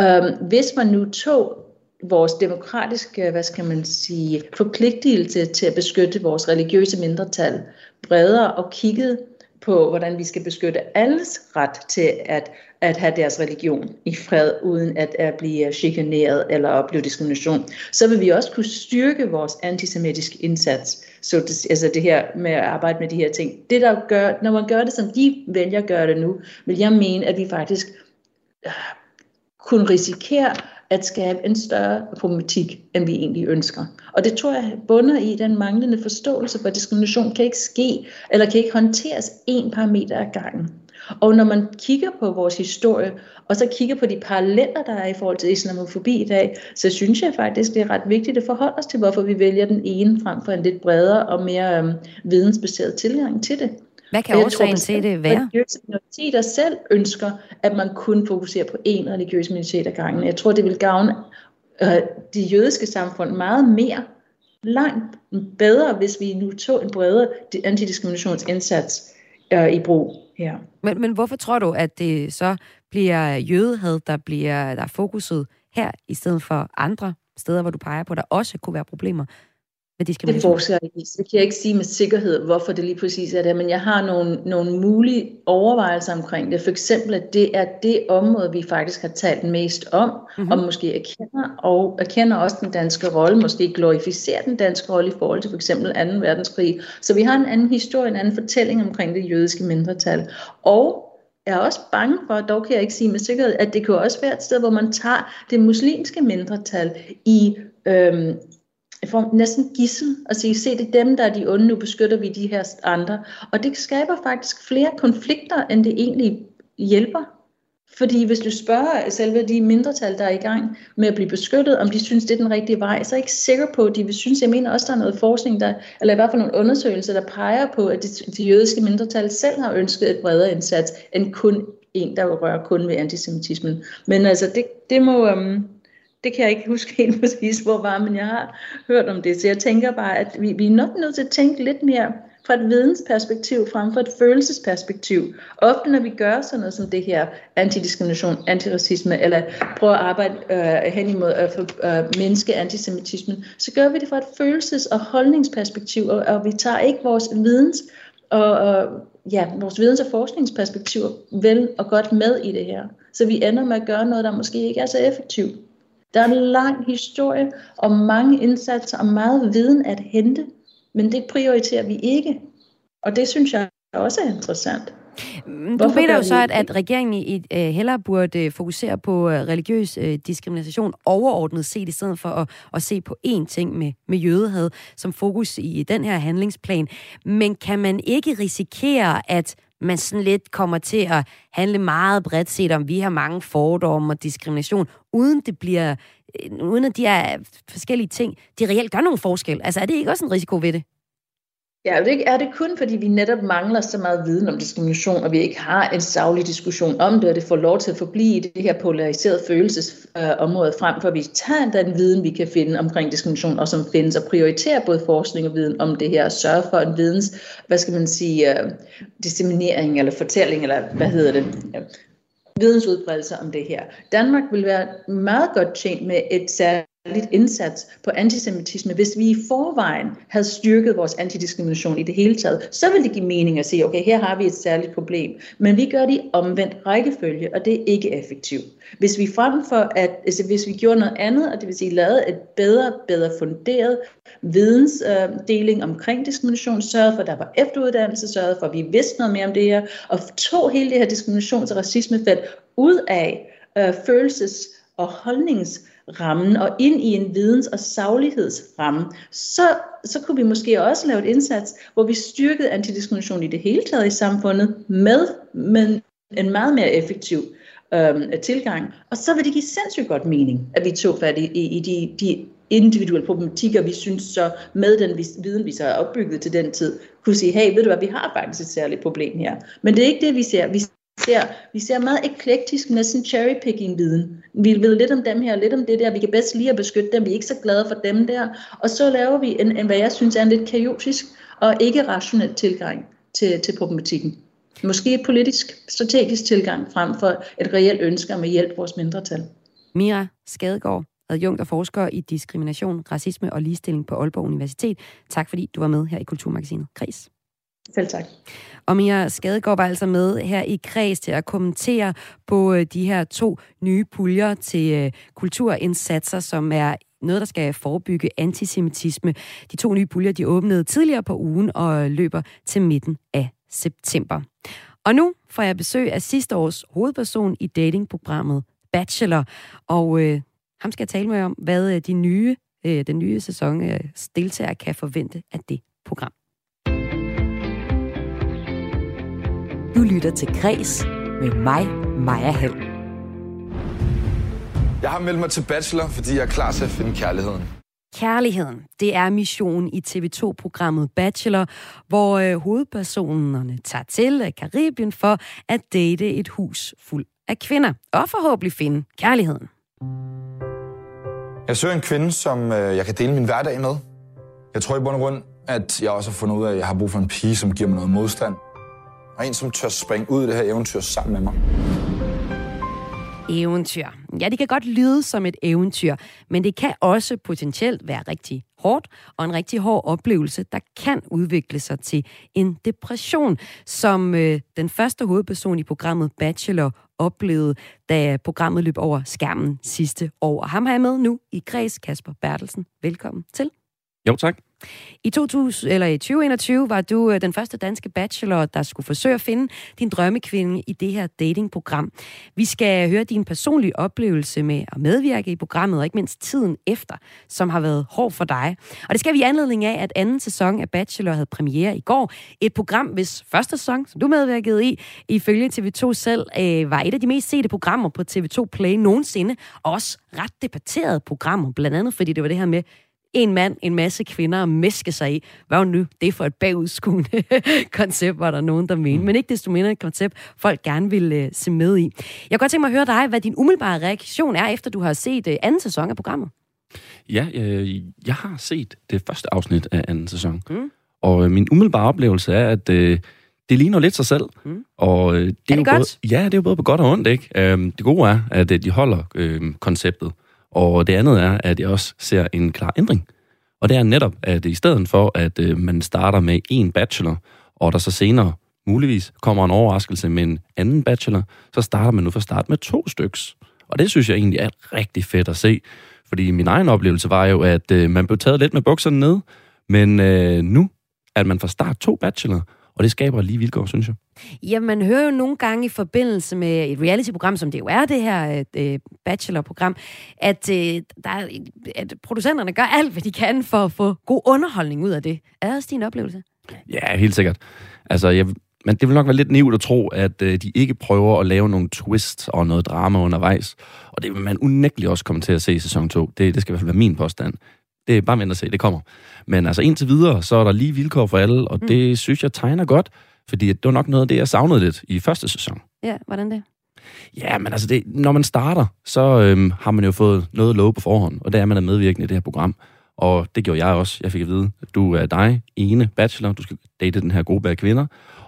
Um, hvis man nu tog vores demokratiske, hvad skal man sige, forpligtelse til at beskytte vores religiøse mindretal bredere og kigget på, hvordan vi skal beskytte alles ret til at, at have deres religion i fred, uden at, at blive chikaneret eller opleve diskrimination, så vil vi også kunne styrke vores antisemitiske indsats. Så det, altså det her med at arbejde med de her ting. Det der gør, når man gør det, som de vælger at gøre det nu, vil jeg mene, at vi faktisk øh, kunne risikere at skabe en større problematik, end vi egentlig ønsker. Og det tror jeg bunder i den manglende forståelse for, at diskrimination kan ikke ske, eller kan ikke håndteres en parameter ad gangen. Og når man kigger på vores historie, og så kigger på de paralleller, der er i forhold til islamofobi i dag, så synes jeg faktisk, det er ret vigtigt at forholde os til, hvorfor vi vælger den ene frem for en lidt bredere og mere øhm, vidensbaseret tilgang til det. Hvad kan årsagen til det være? Religiøse minoriteter selv ønsker, at man kun fokuserer på én religiøs minoritet ad gangen. Jeg tror, det vil gavne øh, de jødiske samfund meget mere, langt bedre, hvis vi nu tog en bredere antidiskriminationsindsats øh, i brug her. Men, men hvorfor tror du, at det så bliver jødehad, der bliver der er fokuset her, i stedet for andre steder, hvor du peger på, der også kunne være problemer? Med diskrimination? Det forsker jeg i. Det kan jeg ikke sige med sikkerhed, hvorfor det lige præcis er det, men jeg har nogle, nogle mulige overvejelser omkring det. For eksempel, at det er det område, vi faktisk har talt mest om, mm-hmm. og måske erkender, og erkender også den danske rolle, måske glorificerer den danske rolle i forhold til for eksempel 2. verdenskrig. Så vi har en anden historie, en anden fortælling omkring det jødiske mindretal. Og jeg er også bange for, dog kan jeg ikke sige med sikkerhed, at det kan også være et sted, hvor man tager det muslimske mindretal i, øhm, får næsten gissel og sige, se det er dem, der er de onde, nu beskytter vi de her andre. Og det skaber faktisk flere konflikter, end det egentlig hjælper. Fordi hvis du spørger selve de mindretal, der er i gang med at blive beskyttet, om de synes, det er den rigtige vej, så er jeg ikke sikker på, at de vil synes, jeg mener også, der er noget forskning, der, eller i hvert fald nogle undersøgelser, der peger på, at de, de jødiske mindretal selv har ønsket et bredere indsats, end kun en, der rører kun ved antisemitismen. Men altså, det, det må, Øhm, det kan jeg ikke huske helt præcis, hvor var, men jeg har hørt om det. Så jeg tænker bare, at vi, vi er nok nødt til at tænke lidt mere fra et vidensperspektiv frem for et følelsesperspektiv. Ofte når vi gør sådan noget som det her, antidiskrimination, antiracisme, eller prøver at arbejde øh, hen imod at øh, øh, menneske antisemitismen, så gør vi det fra et følelses- og holdningsperspektiv, og, og vi tager ikke vores videns og, og ja, vores videns- og forskningsperspektiv vel og godt med i det her. Så vi ender med at gøre noget, der måske ikke er så effektivt. Der er en lang historie og mange indsatser og meget viden at hente, men det prioriterer vi ikke. Og det synes jeg også er interessant. Mm, du mener jo så, at, at regeringen i, uh, hellere burde fokusere på uh, religiøs uh, diskrimination overordnet set, i stedet for at, at se på én ting med, med jødehad som fokus i den her handlingsplan. Men kan man ikke risikere, at man sådan lidt kommer til at handle meget bredt set om, vi har mange fordomme og diskrimination, uden det bliver, øh, uden at de er forskellige ting, de reelt gør nogen forskel. Altså er det ikke også en risiko ved det? Ja, det er det kun, fordi vi netop mangler så meget viden om diskrimination, og vi ikke har en savlig diskussion om det, og det får lov til at forblive i det her polariserede følelsesområde, øh, frem for at vi tager den viden, vi kan finde omkring diskrimination, og som findes, og prioriterer både forskning og viden om det her, og sørge for en videns, hvad skal man sige, uh, disseminering eller fortælling, eller hvad hedder det, vidensudbredelse om det her. Danmark vil være meget godt tjent med et særligt særligt indsats på antisemitisme, hvis vi i forvejen havde styrket vores antidiskrimination i det hele taget, så ville det give mening at sige, okay, her har vi et særligt problem. Men vi gør det i omvendt rækkefølge, og det er ikke effektivt. Hvis vi frem for at, altså hvis vi gjorde noget andet, og det vil sige lavede et bedre, bedre funderet vidensdeling øh, omkring diskrimination, sørgede for, at der var efteruddannelse, sørgede for, at vi vidste noget mere om det her, og tog hele det her diskriminations- og racismefelt ud af øh, følelses- og holdnings rammen og ind i en videns- og saglighedsramme, så, så kunne vi måske også lave et indsats, hvor vi styrkede antidiskrimination i det hele taget i samfundet med, med en meget mere effektiv øh, tilgang. Og så vil det give sindssygt godt mening, at vi tog fat i, i, i de, de individuelle problematikker, vi synes så med den viden, vi så har opbygget til den tid, kunne sige, hey, ved du hvad, vi har faktisk et særligt problem her. Men det er ikke det, vi ser. Vi ser, vi ser meget eklektisk, næsten cherrypicking viden. Vi ved lidt om dem her, lidt om det der. Vi kan bedst lige at beskytte dem. Vi er ikke så glade for dem der. Og så laver vi en, en hvad jeg synes er en lidt kaotisk og ikke rationel tilgang til, til problematikken. Måske et politisk, strategisk tilgang frem for et reelt ønske om at hjælpe vores mindretal. Mira Skadegaard, adjunkt og forsker i diskrimination, racisme og ligestilling på Aalborg Universitet. Tak fordi du var med her i Kulturmagasinet Kris. Selv tak. Og Mia Skadegaard var altså med her i Kreds til at kommentere på øh, de her to nye puljer til øh, kulturindsatser, som er noget, der skal forebygge antisemitisme. De to nye puljer, de åbnede tidligere på ugen og løber til midten af september. Og nu får jeg besøg af sidste års hovedperson i datingprogrammet Bachelor, og øh, ham skal jeg tale med om, hvad øh, de nye, øh, den nye sæson øh, deltager kan forvente af det program. Du lytter til Græs med mig, Maja Hall. Jeg har meldt mig til Bachelor, fordi jeg er klar til at finde kærligheden. Kærligheden, det er missionen i TV2-programmet Bachelor, hvor øh, hovedpersonerne tager til øh, Karibien for at date et hus fuld af kvinder, og forhåbentlig finde kærligheden. Jeg søger en kvinde, som øh, jeg kan dele min hverdag med. Jeg tror i bund og grund, at jeg også har fundet ud af, at jeg har brug for en pige, som giver mig noget modstand. Og en, som tør springe ud i det her eventyr sammen med mig. Eventyr. Ja, det kan godt lyde som et eventyr, men det kan også potentielt være rigtig hårdt og en rigtig hård oplevelse, der kan udvikle sig til en depression, som øh, den første hovedperson i programmet Bachelor oplevede, da programmet løb over skærmen sidste år. Og ham har jeg med nu i Græs, Kasper Bertelsen. Velkommen til. Jo, tak. I 2000, eller i 2021 var du øh, den første danske bachelor, der skulle forsøge at finde din drømmekvinde i det her datingprogram. Vi skal høre din personlige oplevelse med at medvirke i programmet, og ikke mindst tiden efter, som har været hård for dig. Og det skal vi i anledning af, at anden sæson af Bachelor havde premiere i går. Et program, hvis første sæson, som du medvirkede i, ifølge TV2 selv, øh, var et af de mest sete programmer på TV2 Play nogensinde, og også ret debatteret programmer, blandt andet fordi det var det her med, en mand, en masse kvinder at meske sig i. Hvad nu det er for et bagudskuende koncept, var der nogen, der mente. Mm. Men ikke desto mindre et koncept, folk gerne vil uh, se med i. Jeg kan godt tænke mig at høre dig, hvad din umiddelbare reaktion er, efter du har set uh, anden sæson af programmet. Ja, øh, jeg har set det første afsnit af anden sæson. Mm. Og øh, min umiddelbare oplevelse er, at øh, det ligner lidt sig selv. Mm. Og, øh, det er, er det jo godt? Både, ja, det er jo både på godt og ondt. Ikke? Øh, det gode er, at øh, de holder øh, konceptet. Og det andet er, at jeg også ser en klar ændring. Og det er netop, at i stedet for, at øh, man starter med en bachelor, og der så senere muligvis kommer en overraskelse med en anden bachelor, så starter man nu for start med to styks. Og det synes jeg egentlig er rigtig fedt at se. Fordi min egen oplevelse var jo, at øh, man blev taget lidt med bukserne ned, men øh, nu at man fra start to bachelor, og det skaber lige vilkår, synes jeg. Ja, man hører jo nogle gange i forbindelse med et reality-program, som det jo er, det her øh, bachelor-program, at, øh, der, at producenterne gør alt, hvad de kan for at få god underholdning ud af det. Er det også din oplevelse? Ja, helt sikkert. Altså, jeg, men det vil nok være lidt naivt at tro, at øh, de ikke prøver at lave nogle twist og noget drama undervejs. Og det vil man unægteligt også komme til at se i sæson 2. Det, det skal i hvert fald være min påstand. Det er bare vent at se, det kommer. Men altså indtil videre, så er der lige vilkår for alle, og mm. det synes jeg tegner godt, fordi det var nok noget af det, jeg savnede lidt i første sæson. Ja, hvordan det? Ja, men altså, det, når man starter, så øhm, har man jo fået noget lov på forhånd, og det er, man er medvirkende i det her program. Og det gjorde jeg også. Jeg fik at vide, at du er dig, ene bachelor, du skal date den her gruppe af kvinder,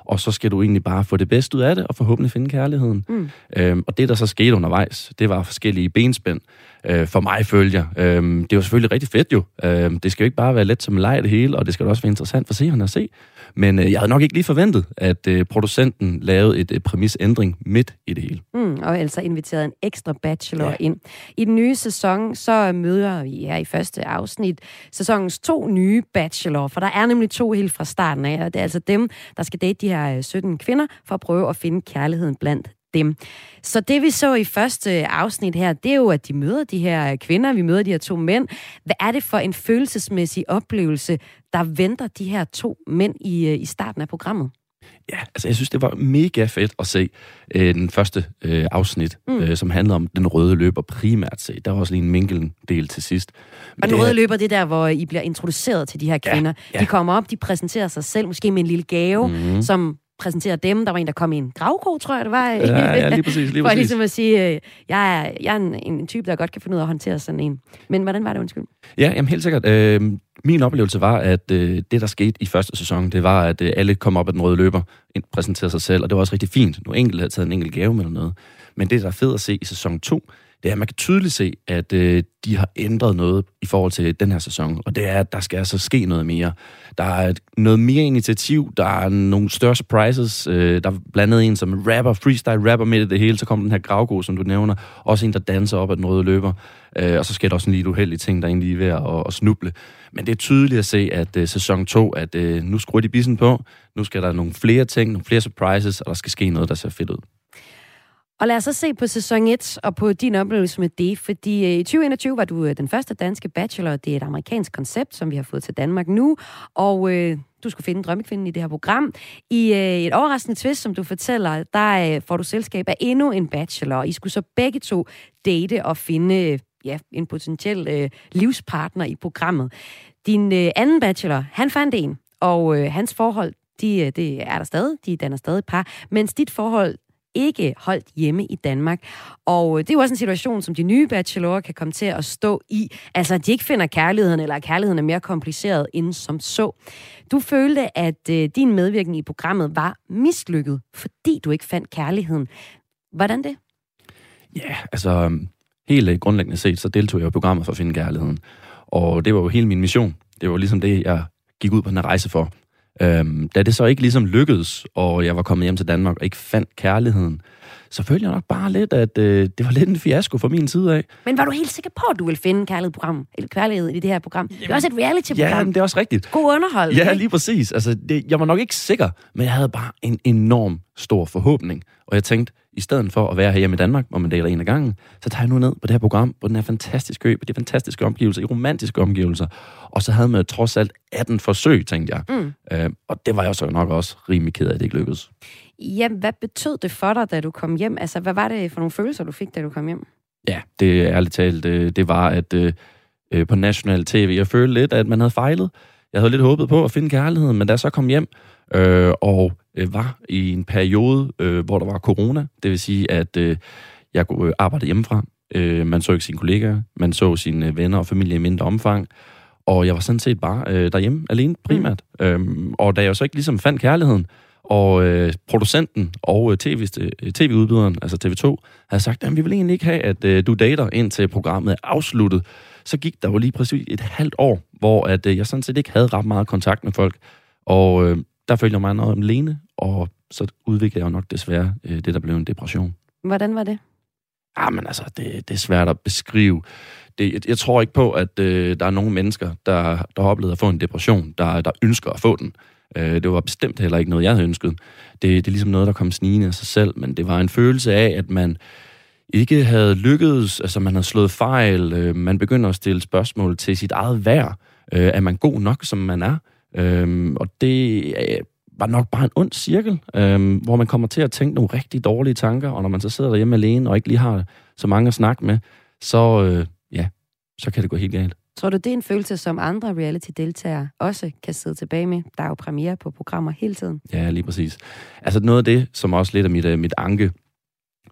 og så skal du egentlig bare få det bedste ud af det, og forhåbentlig finde kærligheden. Mm. Øhm, og det, der så skete undervejs, det var forskellige benspænd. Øh, for mig følger. Øhm, det var selvfølgelig rigtig fedt jo. Øhm, det skal jo ikke bare være let som leg det hele, og det skal også være interessant for seerne at se. Men øh, jeg havde nok ikke lige forventet, at øh, producenten lavede et øh, præmisændring midt i det hele. Mm, og altså inviteret en ekstra bachelor ja. ind. I den nye sæson, så møder vi her i første afsnit sæsonens to nye bachelor, for der er nemlig to helt fra starten af, og det er altså dem, der skal date de her 17 kvinder, for at prøve at finde kærligheden blandt dem. Så det vi så i første afsnit her, det er jo, at de møder de her kvinder, vi møder de her to mænd. Hvad er det for en følelsesmæssig oplevelse, der venter de her to mænd i, i starten af programmet? Ja, altså jeg synes, det var mega fedt at se øh, den første øh, afsnit, mm. øh, som handler om den røde løber primært set. Der var også lige en minkel del til sidst. Men og den røde løber, det er der, hvor I bliver introduceret til de her kvinder. Ja, ja. De kommer op, de præsenterer sig selv, måske med en lille gave, mm. som præsentere dem. Der var en, der kom i en gravkrog, tror jeg, det var. Ja, ja lige præcis. Lige For ligesom at sige, øh, jeg er, jeg er en, en type, der godt kan finde ud af at håndtere sådan en. Men hvordan var det, undskyld? Ja, jamen helt sikkert. Øh, min oplevelse var, at øh, det, der skete i første sæson, det var, at øh, alle kom op af den røde løber, præsenterede sig selv, og det var også rigtig fint. Nu enkelt havde taget en enkelt gave med eller noget. Men det, der er fedt at se i sæson 2, det er, at man kan tydeligt se, at øh, de har ændret noget i forhold til den her sæson, og det er, at der skal altså ske noget mere. Der er noget mere initiativ, der er nogle større surprises, øh, der er blandet en som rapper, freestyle rapper midt i det hele, så kommer den her gravgo, som du nævner, også en, der danser op ad den røde løber, øh, og så sker der også en lidt uheldig ting, der er egentlig ved at, at snuble. Men det er tydeligt at se, at øh, sæson 2, at øh, nu skruer de bissen på, nu skal der nogle flere ting, nogle flere surprises, og der skal ske noget, der ser fedt ud. Og lad os så se på sæson 1 og på din oplevelse med det, fordi øh, i 2021 var du øh, den første danske bachelor. Det er et amerikansk koncept, som vi har fået til Danmark nu, og øh, du skulle finde drømmekvinden i det her program. I øh, et overraskende twist, som du fortæller, der øh, får du selskab af endnu en bachelor. I skulle så begge to date og finde øh, ja, en potentiel øh, livspartner i programmet. Din øh, anden bachelor, han fandt en, og øh, hans forhold, de, øh, det er der stadig, de danner stadig par, mens dit forhold ikke holdt hjemme i Danmark. Og øh, det er jo også en situation, som de nye bachelorer kan komme til at stå i. Altså, at de ikke finder kærligheden, eller at kærligheden er mere kompliceret end som så. Du følte, at øh, din medvirkning i programmet var mislykket, fordi du ikke fandt kærligheden. Hvordan det? Ja, altså, øhm, helt øh, grundlæggende set, så deltog jeg i programmet for at finde kærligheden. Og det var jo hele min mission. Det var ligesom det, jeg gik ud på den her rejse for. Øhm, da det så ikke ligesom lykkedes, og jeg var kommet hjem til Danmark og ikke fandt kærligheden, så følte jeg nok bare lidt, at øh, det var lidt en fiasko fra min side af. Men var du helt sikker på, at du ville finde kærlighed, program, eller kærlighed i det her program? Jamen, det er også et reality-program. Ja, det er også rigtigt. God underhold. Ja, lige præcis. Altså, det, jeg var nok ikke sikker, men jeg havde bare en enorm stor forhåbning. Og jeg tænkte, i stedet for at være her hjemme i Danmark, hvor man deler en af gangen, så tager jeg nu ned på det her program, på den her fantastiske ø, på de fantastiske omgivelser, i romantiske omgivelser. Og så havde man trods alt 18 forsøg, tænkte jeg. Mm. Øh, og det var jeg så nok også rimelig ked af, at det ikke lykkedes. Jamen, hvad betød det for dig, da du kom hjem? Altså, hvad var det for nogle følelser, du fik, da du kom hjem? Ja, det er ærligt talt, det, det var, at øh, øh, på national tv, jeg følte lidt, at man havde fejlet. Jeg havde lidt håbet på at finde kærligheden, men da jeg så kom hjem, øh, og øh, var i en periode, øh, hvor der var corona. Det vil sige, at øh, jeg øh, arbejdede hjemmefra. Øh, man så ikke sine kollegaer, man så sine venner og familie i mindre omfang. Og jeg var sådan set bare øh, derhjemme alene primært. Mm. Øhm, og da jeg så ikke ligesom fandt kærligheden, og øh, producenten og øh, TV, øh, TV-udbyderen, altså TV2, havde sagt, at vi vil egentlig ikke have, at øh, du dater indtil programmet er afsluttet. Så gik der jo lige præcis et halvt år, hvor at, øh, jeg sådan set ikke havde ret meget kontakt med folk. Og øh, der følte jeg mig noget alene, og så udviklede jeg nok desværre øh, det, der blev en depression. Hvordan var det? Ah, men altså, det, det er svært at beskrive. Det, jeg, jeg tror ikke på, at øh, der er nogen mennesker, der, der har oplevet at få en depression, der, der ønsker at få den. Øh, det var bestemt heller ikke noget, jeg havde ønsket. Det, det er ligesom noget, der kom snigende af sig selv, men det var en følelse af, at man ikke havde lykkedes, altså man havde slået fejl, øh, man begynder at stille spørgsmål til sit eget værd. Øh, er man god nok, som man er? Øhm, og det øh, var nok bare en ond cirkel, øhm, hvor man kommer til at tænke nogle rigtig dårlige tanker, og når man så sidder derhjemme alene og ikke lige har så mange at snakke med, så, øh, ja, så kan det gå helt galt. Tror du, det er en følelse, som andre reality-deltagere også kan sidde tilbage med? Der er jo premiere på programmer hele tiden. Ja, lige præcis. Altså noget af det, som også lidt af mit, øh, mit anke,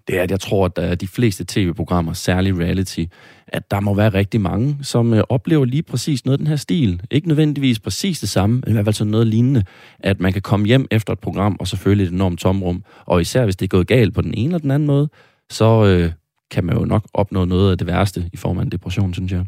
det er, at jeg tror, at der er de fleste tv-programmer, særligt reality, at der må være rigtig mange, som øh, oplever lige præcis noget af den her stil. Ikke nødvendigvis præcis det samme, men i hvert fald sådan noget lignende, at man kan komme hjem efter et program, og selvfølgelig et enormt tomrum. Og især hvis det er gået galt på den ene eller den anden måde, så øh, kan man jo nok opnå noget af det værste i form af en depression, synes jeg.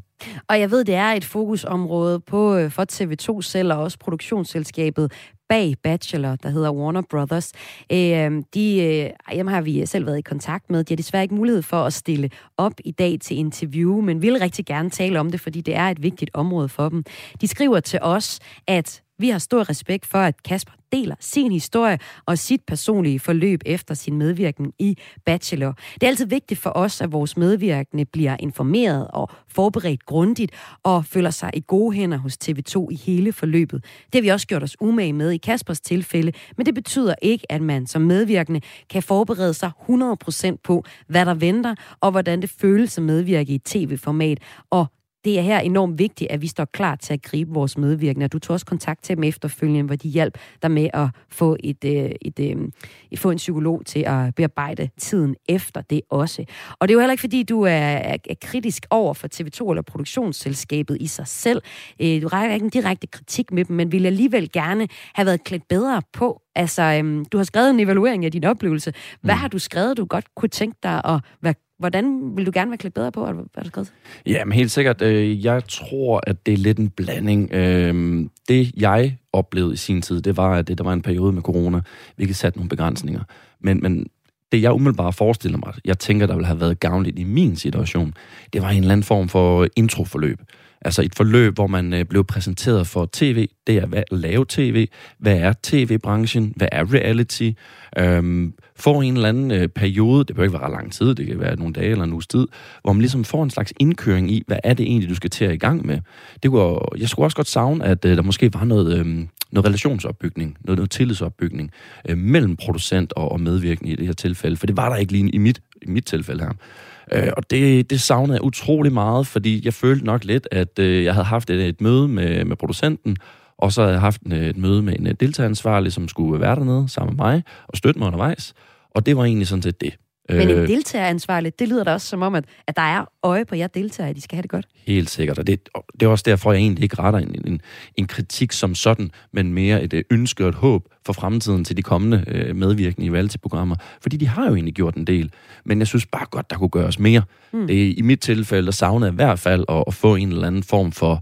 Og jeg ved, det er et fokusområde på, øh, for TV2 selv, og også produktionsselskabet bag Bachelor, der hedder Warner Brothers. Øh, de, øh, har vi selv været i kontakt med. De har desværre ikke mulighed for at stille op i dag til interview, men vil rigtig gerne tale om det, fordi det er et vigtigt område for dem. De skriver til os, at vi har stor respekt for, at Kasper deler sin historie og sit personlige forløb efter sin medvirkning i Bachelor. Det er altid vigtigt for os, at vores medvirkende bliver informeret og forberedt grundigt og føler sig i gode hænder hos TV2 i hele forløbet. Det har vi også gjort os umage med i Kaspers tilfælde, men det betyder ikke, at man som medvirkende kan forberede sig 100% på, hvad der venter og hvordan det føles at medvirke i tv-format og det er her enormt vigtigt, at vi står klar til at gribe vores medvirkende. Du tog også kontakt til dem efterfølgende, hvor de hjalp dig med at få, et, øh, et, et, øh, et, få en psykolog til at bearbejde tiden efter det også. Og det er jo heller ikke, fordi du er, er, er kritisk over for TV2 eller produktionsselskabet i sig selv. Øh, du rækker ikke en direkte kritik med dem, men vil alligevel gerne have været klædt bedre på. Altså, øhm, du har skrevet en evaluering af din oplevelse. Hvad mm. har du skrevet, du godt kunne tænke dig at være Hvordan vil du gerne være klædt bedre på? eller hvad du skrevet? Ja, men helt sikkert. Øh, jeg tror, at det er lidt en blanding. Øh, det, jeg oplevede i sin tid, det var, at der var en periode med corona, hvilket satte nogle begrænsninger. Men, men det, jeg umiddelbart forestiller mig, jeg tænker, der ville have været gavnligt i min situation, det var en eller anden form for introforløb. Altså et forløb, hvor man øh, blev præsenteret for tv. Det er hvad, at lave tv. Hvad er tv-branchen? Hvad er reality? Øhm, får en eller anden øh, periode, det behøver ikke være ret lang tid, det kan være nogle dage eller en uges tid, hvor man ligesom får en slags indkøring i, hvad er det egentlig, du skal til at i gang med. Det kunne, jeg skulle også godt savne, at øh, der måske var noget, øh, noget relationsopbygning, noget, noget tillidsopbygning øh, mellem producent og, og medvirkende i det her tilfælde, for det var der ikke lige i mit, i mit tilfælde her. Øh, og det, det savnede jeg utrolig meget, fordi jeg følte nok lidt, at øh, jeg havde haft et, et møde med, med producenten, og så havde jeg haft en, et møde med en øh, deltageransvarlig, som skulle være dernede sammen med mig og støtte mig undervejs. Og det var egentlig sådan set det. Men en øh, deltageransvarlig, det lyder da også som om, at, at der er øje på jer deltagere, at de skal have det godt. Helt sikkert, og det, det er også derfor, jeg egentlig ikke retter en, en, en kritik som sådan, men mere et ønske og et håb for fremtiden til de kommende øh, medvirkende i reality-programmer. Fordi de har jo egentlig gjort en del, men jeg synes bare godt, der kunne gøres mere. Mm. Det, I mit tilfælde, der savnede jeg i hvert fald at, at få en eller anden form for øh,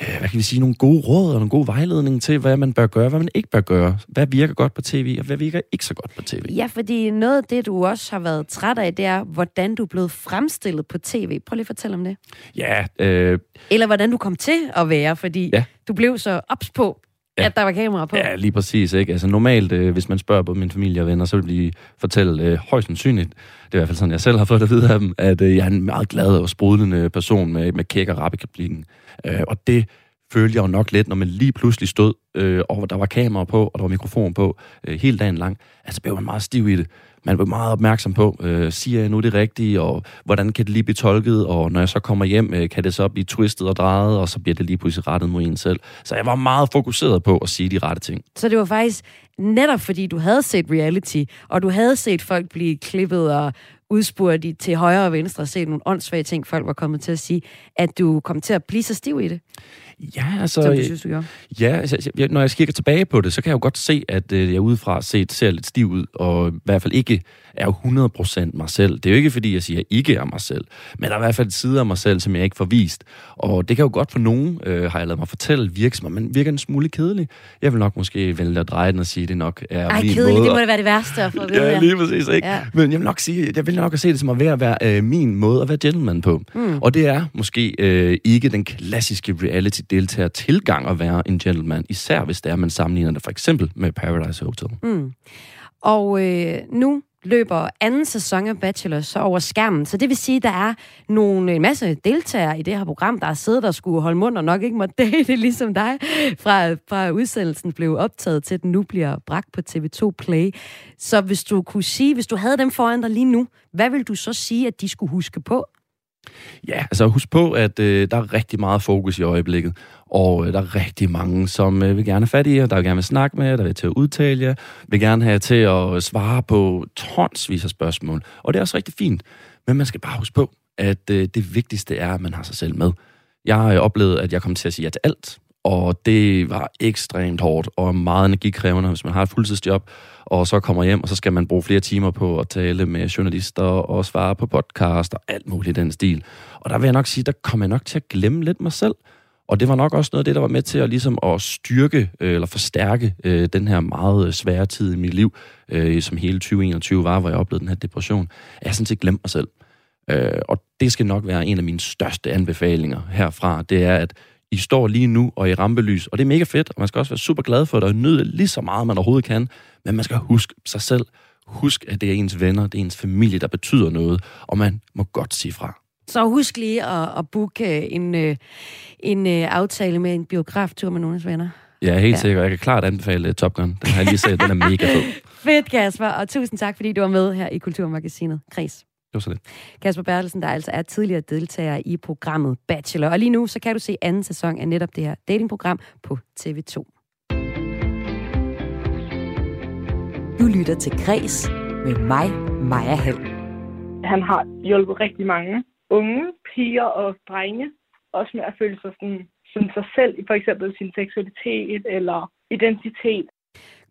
hvad kan vi sige, nogle gode råd og nogle gode vejledning til, hvad man bør gøre, hvad man ikke bør gøre. Hvad virker godt på tv, og hvad virker ikke så godt på tv? Ja, fordi noget af det, du også har været træt af, det er, hvordan du er blevet fremstillet på tv. Prøv lige at fortælle om det. Ja. Øh... Eller hvordan du kom til at være, fordi ja. du blev så ops på, ja. at der var kamera på. Ja, lige præcis. Ikke? Altså normalt, øh, hvis man spørger både min familie og venner, så vil de fortælle øh, højst sandsynligt, det er i hvert fald sådan, jeg selv har fået det at vide af dem, at øh, jeg er en meget glad og sprudlende person med, med kæk og rap i øh, Og det følte jeg jo nok lidt, når man lige pludselig stod, øh, og der var kamera på, og der var mikrofon på, øh, hele dagen lang. Altså blev man meget stiv i det. Man var meget opmærksom på, øh, siger jeg nu det rigtige, og hvordan kan det lige blive tolket, og når jeg så kommer hjem, øh, kan det så blive twistet og drejet, og så bliver det lige pludselig rettet mod en selv. Så jeg var meget fokuseret på at sige de rette ting. Så det var faktisk netop fordi, du havde set reality, og du havde set folk blive klippet og udspurgt til højre og venstre, og set nogle åndssvage ting, folk var kommet til at sige, at du kom til at blive så stiv i det? Ja, altså... Som du synes, du gjorde? Ja, altså, når jeg kigger tilbage på det, så kan jeg jo godt se, at øh, jeg udefra set ser lidt stiv ud, og i hvert fald ikke er jo 100% mig selv. Det er jo ikke, fordi jeg siger, at jeg ikke er mig selv, men der er i hvert fald sider af mig selv, som jeg ikke får vist. Og det kan jo godt for nogen, øh, har jeg lavet mig fortælle, virke som men virker en smule kedelig. Jeg vil nok måske vælge at dreje den og sige, at det nok er Ej, min kedelig, måde. det må da være det værste at få at Ja, lige præcis, ikke? Ja. Men jeg vil nok sige, jeg vil nok se det som at være, at være øh, min måde at være gentleman på. Mm. Og det er måske øh, ikke den klassiske deltager tilgang at være en gentleman, især hvis det er, man sammenligner det for eksempel med Paradise Hotel. Mm. Og øh, nu løber anden sæson af Bachelor så over skærmen. Så det vil sige, at der er nogle, en masse deltagere i det her program, der har siddet og skulle holde mund og nok ikke måtte date, ligesom dig, fra, fra udsendelsen blev optaget til, den nu bliver bragt på TV2 Play. Så hvis du kunne sige, hvis du havde dem foran dig lige nu, hvad vil du så sige, at de skulle huske på? Ja, altså husk på, at øh, der er rigtig meget fokus i øjeblikket, og øh, der er rigtig mange, som øh, vil gerne have fat i jer, der vil gerne vil snakke med jer, der vil til at udtale jer, vil gerne have til at svare på tonsvis af spørgsmål. Og det er også rigtig fint, men man skal bare huske på, at øh, det vigtigste er, at man har sig selv med. Jeg øh, har oplevet, at jeg kom til at sige ja til alt, og det var ekstremt hårdt og meget energikrævende, hvis man har et fuldtidsjob, og så kommer hjem, og så skal man bruge flere timer på at tale med journalister og svare på podcast og alt muligt i den stil. Og der vil jeg nok sige, der kommer jeg nok til at glemme lidt mig selv. Og det var nok også noget af det, der var med til at, ligesom at styrke øh, eller forstærke øh, den her meget øh, svære tid i mit liv, øh, som hele 2021 var, hvor jeg oplevede den her depression. Jeg har sådan set glemt mig selv. Øh, og det skal nok være en af mine største anbefalinger herfra. Det er, at i står lige nu og i rampelys, og det er mega fedt, og man skal også være super glad for det, og nyde lige så meget, man overhovedet kan, men man skal huske sig selv. Husk, at det er ens venner, det er ens familie, der betyder noget, og man må godt sige fra. Så husk lige at, at booke en, øh, en øh, aftale med en biograftur med nogle af venner. Ja, helt ja. sikkert. Jeg kan klart anbefale Top Gun. Den har jeg lige set, den er mega fed. Fedt, Kasper, og tusind tak, fordi du var med her i Kulturmagasinet. Kris. Det var så det. Kasper Bertelsen, der altså er tidligere deltager i programmet Bachelor. Og lige nu, så kan du se anden sæson af netop det her datingprogram på TV2. Du lytter til Græs med mig, Maja Hall. Han har hjulpet rigtig mange unge piger og drenge, også med at føle sig sådan, som sig selv, for eksempel sin seksualitet eller identitet.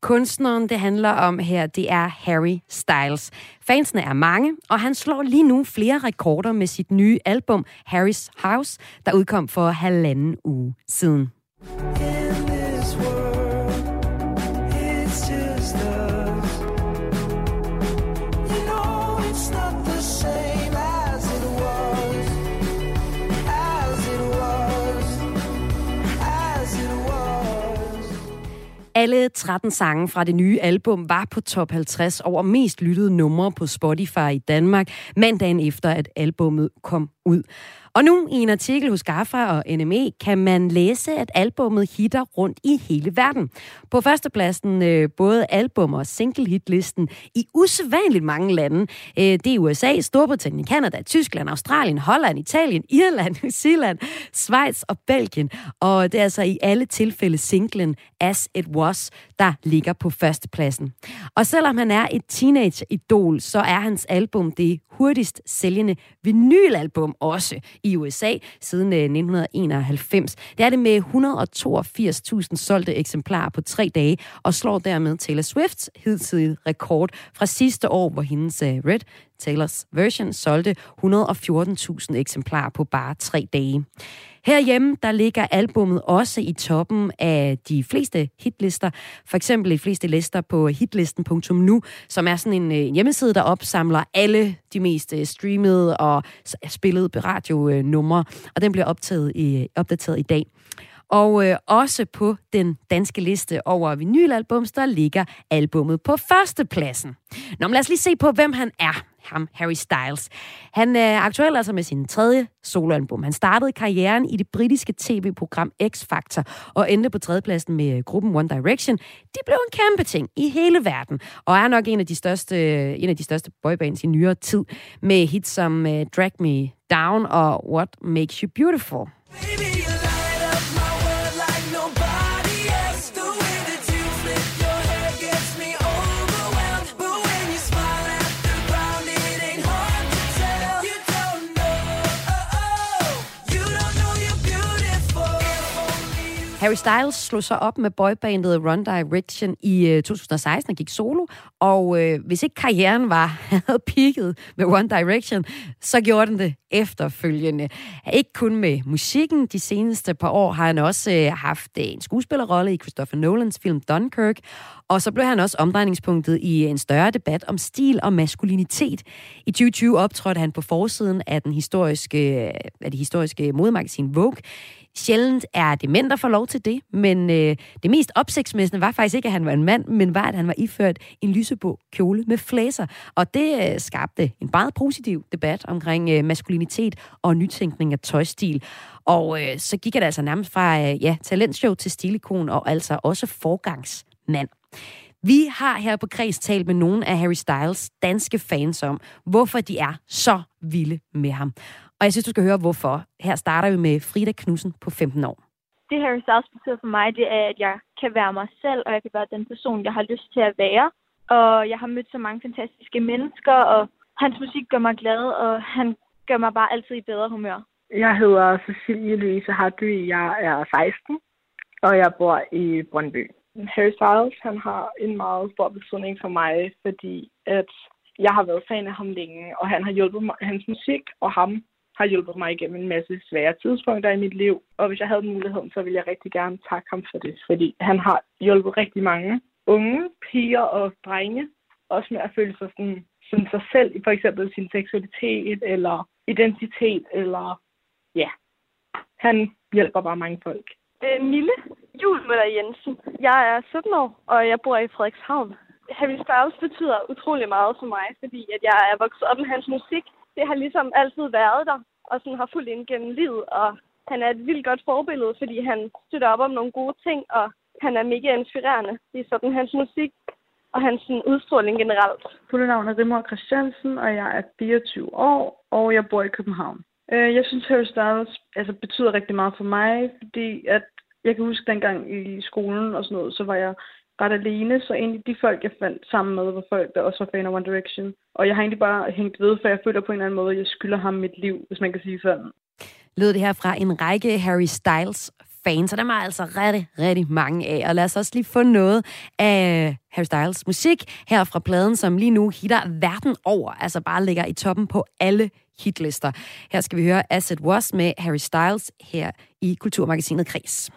Kunstneren, det handler om her, det er Harry Styles. Fansene er mange, og han slår lige nu flere rekorder med sit nye album, Harry's House, der udkom for halvanden uge siden. Alle 13 sange fra det nye album var på top 50 over mest lyttede numre på Spotify i Danmark, mandagen efter at albummet kom ud. Og nu i en artikel hos Gaffa og NME kan man læse, at albummet hitter rundt i hele verden. På førstepladsen øh, både album og single hitlisten i usædvanligt mange lande. Øh, det er USA, Storbritannien, Kanada, Tyskland, Australien, Holland, Italien, Irland, New Zealand, Schweiz og Belgien. Og det er altså i alle tilfælde singlen As It Was, der ligger på førstepladsen. Og selvom han er et teenage-idol, så er hans album det hurtigst sælgende vinylalbum også i USA siden øh, 1991. Det er det med 182.000 solgte eksemplarer på tre dage, og slår dermed Taylor Swifts hidtidige rekord fra sidste år, hvor hendes øh, Red Taylors version solgte 114.000 eksemplarer på bare tre dage. Herhjemme, der ligger albummet også i toppen af de fleste hitlister. For eksempel de fleste lister på hitlisten.nu, som er sådan en, øh, en hjemmeside, der opsamler alle de mest øh, streamede og spillede radionumre. Og den bliver optaget i, opdateret i dag. Og øh, også på den danske liste over vinylalbums, der ligger albummet på førstepladsen. Nå, men lad os lige se på, hvem han er ham, Harry Styles. Han er aktuel altså med sin tredje soloalbum. Han startede karrieren i det britiske tv-program X Factor og endte på tredjepladsen med øh, gruppen One Direction. De blev en kæmpe ting i hele verden, og er nok en af de største, øh, en af de største boybands i nyere tid, med hits som øh, Drag Me Down og What Makes You Beautiful. Baby. Harry Styles slog sig op med boybandet Run Direction i øh, 2016 og gik solo, og øh, hvis ikke karrieren var havde peaked med One Direction, så gjorde den det efterfølgende. Ikke kun med musikken, de seneste par år har han også øh, haft øh, en skuespillerrolle i Christopher Nolans film Dunkirk, og så blev han også omdrejningspunktet i en større debat om stil og maskulinitet. I 2020 optrådte han på forsiden af, den historiske, øh, af det historiske modemagasin Vogue. Sjældent er det mænd, der får lov til det, men øh, det mest opsigtsmæssende var faktisk ikke, at han var en mand, men var, at han var iført en lyseblå kjole med flæser. Og det øh, skabte en meget positiv debat omkring øh, maskulinitet og nytænkning af tøjstil. Og øh, så gik det altså nærmest fra øh, ja, talentshow til stilikon, og altså også forgangsmand. Vi har her på Kreds talt med nogle af Harry Styles danske fans om, hvorfor de er så vilde med ham. Og jeg synes, du skal høre, hvorfor. Her starter vi med Frida Knudsen på 15 år. Det Harry Styles betyder for mig, det er, at jeg kan være mig selv, og jeg kan være den person, jeg har lyst til at være. Og jeg har mødt så mange fantastiske mennesker, og hans musik gør mig glad, og han gør mig bare altid i bedre humør. Jeg hedder Cecilie Louise Hardy, jeg er 16, og jeg bor i Brøndby. Harry Styles, han har en meget stor betydning for mig, fordi at jeg har været fan af ham længe, og han har hjulpet mig, hans musik og ham har hjulpet mig igennem en masse svære tidspunkter i mit liv. Og hvis jeg havde muligheden, så ville jeg rigtig gerne takke ham for det, fordi han har hjulpet rigtig mange unge piger og drenge, også med at føle sig sådan, som sig selv for eksempel sin seksualitet eller identitet, eller ja, han hjælper bare mange folk. Øh, Mille Julmøller Jensen. Jeg er 17 år, og jeg bor i Frederikshavn. Harry Styles betyder utrolig meget for mig, fordi at jeg er vokset op med hans musik. Det har ligesom altid været der, og sådan har fulgt ind gennem livet, og han er et vildt godt forbillede, fordi han støtter op om nogle gode ting, og han er mega inspirerende. i sådan hans musik og hans sådan, udstråling generelt. Fulde navn er Rimor Christiansen, og jeg er 24 år, og jeg bor i København. Øh, jeg synes, Harry Styles altså, betyder rigtig meget for mig, fordi at jeg kan huske dengang i skolen og sådan noget, så var jeg ret alene, så egentlig de folk, jeg fandt sammen med, var folk, der også var fan af One Direction. Og jeg har egentlig bare hængt ved, for jeg føler på en eller anden måde, at jeg skylder ham mit liv, hvis man kan sige sådan. Lød det her fra en række Harry Styles fans, og der er altså rigtig, rigtig mange af. Og lad os også lige få noget af Harry Styles musik her fra pladen, som lige nu hitter verden over, altså bare ligger i toppen på alle hitlister. Her skal vi høre As It Was med Harry Styles her i Kulturmagasinet Kris.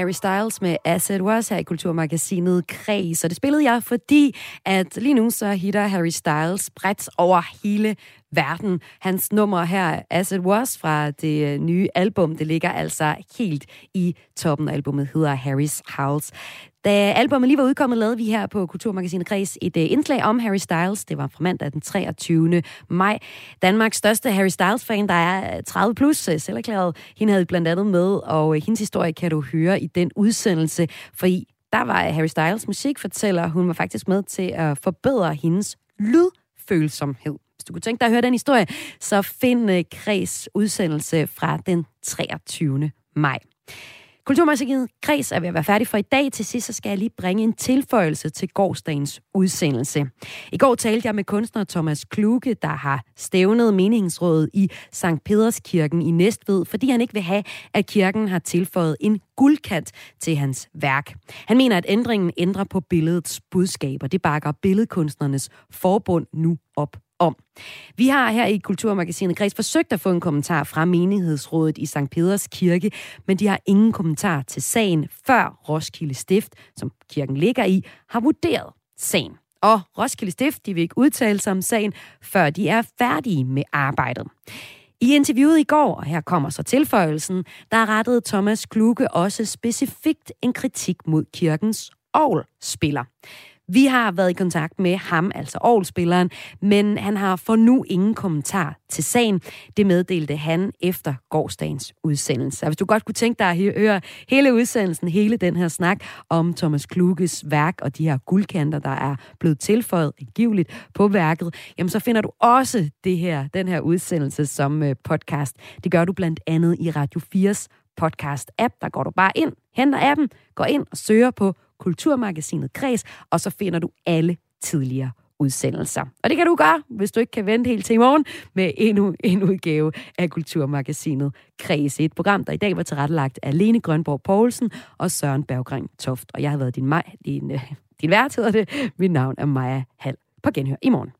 Harry Styles med As It Was her i Kulturmagasinet Kreds. Og det spillede jeg, fordi at lige nu så hitter Harry Styles bredt over hele verden. Hans nummer her, As It Was, fra det øh, nye album, det ligger altså helt i toppen. Albumet hedder Harry's House. Da albumet lige var udkommet, lavede vi her på Kulturmagasinet Kreds et øh, indslag om Harry Styles. Det var fra mandag den 23. maj. Danmarks største Harry Styles-fan, der er øh, 30 plus, øh, selv erklæret. Hende havde blandt andet med, og hendes historie kan du høre i den udsendelse, for i der var Harry Styles musikfortæller. Hun var faktisk med til at forbedre hendes lydfølsomhed. Hvis du kunne tænke dig at høre den historie, så find Kreds udsendelse fra den 23. maj. Kulturmagasinet Kreds er ved at være færdig for i dag. Til sidst så skal jeg lige bringe en tilføjelse til gårdsdagens udsendelse. I går talte jeg med kunstner Thomas Kluge, der har stævnet meningsrådet i Sankt Pederskirken i Næstved, fordi han ikke vil have, at kirken har tilføjet en guldkant til hans værk. Han mener, at ændringen ændrer på billedets budskab, og Det bakker billedkunstnernes forbund nu op om. Vi har her i Kulturmagasinet Græs forsøgt at få en kommentar fra menighedsrådet i St. Peders Kirke, men de har ingen kommentar til sagen, før Roskilde Stift, som kirken ligger i, har vurderet sagen. Og Roskilde Stift, de vil ikke udtale sig om sagen, før de er færdige med arbejdet. I interviewet i går, og her kommer så tilføjelsen, der rettede Thomas Kluge også specifikt en kritik mod kirkens spiller. Vi har været i kontakt med ham, altså Aarhus-spilleren, men han har for nu ingen kommentar til sagen. Det meddelte han efter gårdsdagens udsendelse. Og hvis du godt kunne tænke dig at høre hele udsendelsen, hele den her snak om Thomas Kluges værk og de her guldkanter, der er blevet tilføjet angiveligt på værket, jamen så finder du også det her, den her udsendelse som øh, podcast. Det gør du blandt andet i Radio 4's podcast-app. Der går du bare ind, henter appen, går ind og søger på Kulturmagasinet Kres, og så finder du alle tidligere udsendelser. Og det kan du gøre, hvis du ikke kan vente helt til i morgen, med endnu en udgave af Kulturmagasinet Kreds. Et program, der i dag var tilrettelagt af Lene Grønborg Poulsen og Søren Berggren Toft. Og jeg har været din, maj, din, øh, din vært, hedder det. Mit navn er Maja Hall. På genhør i morgen.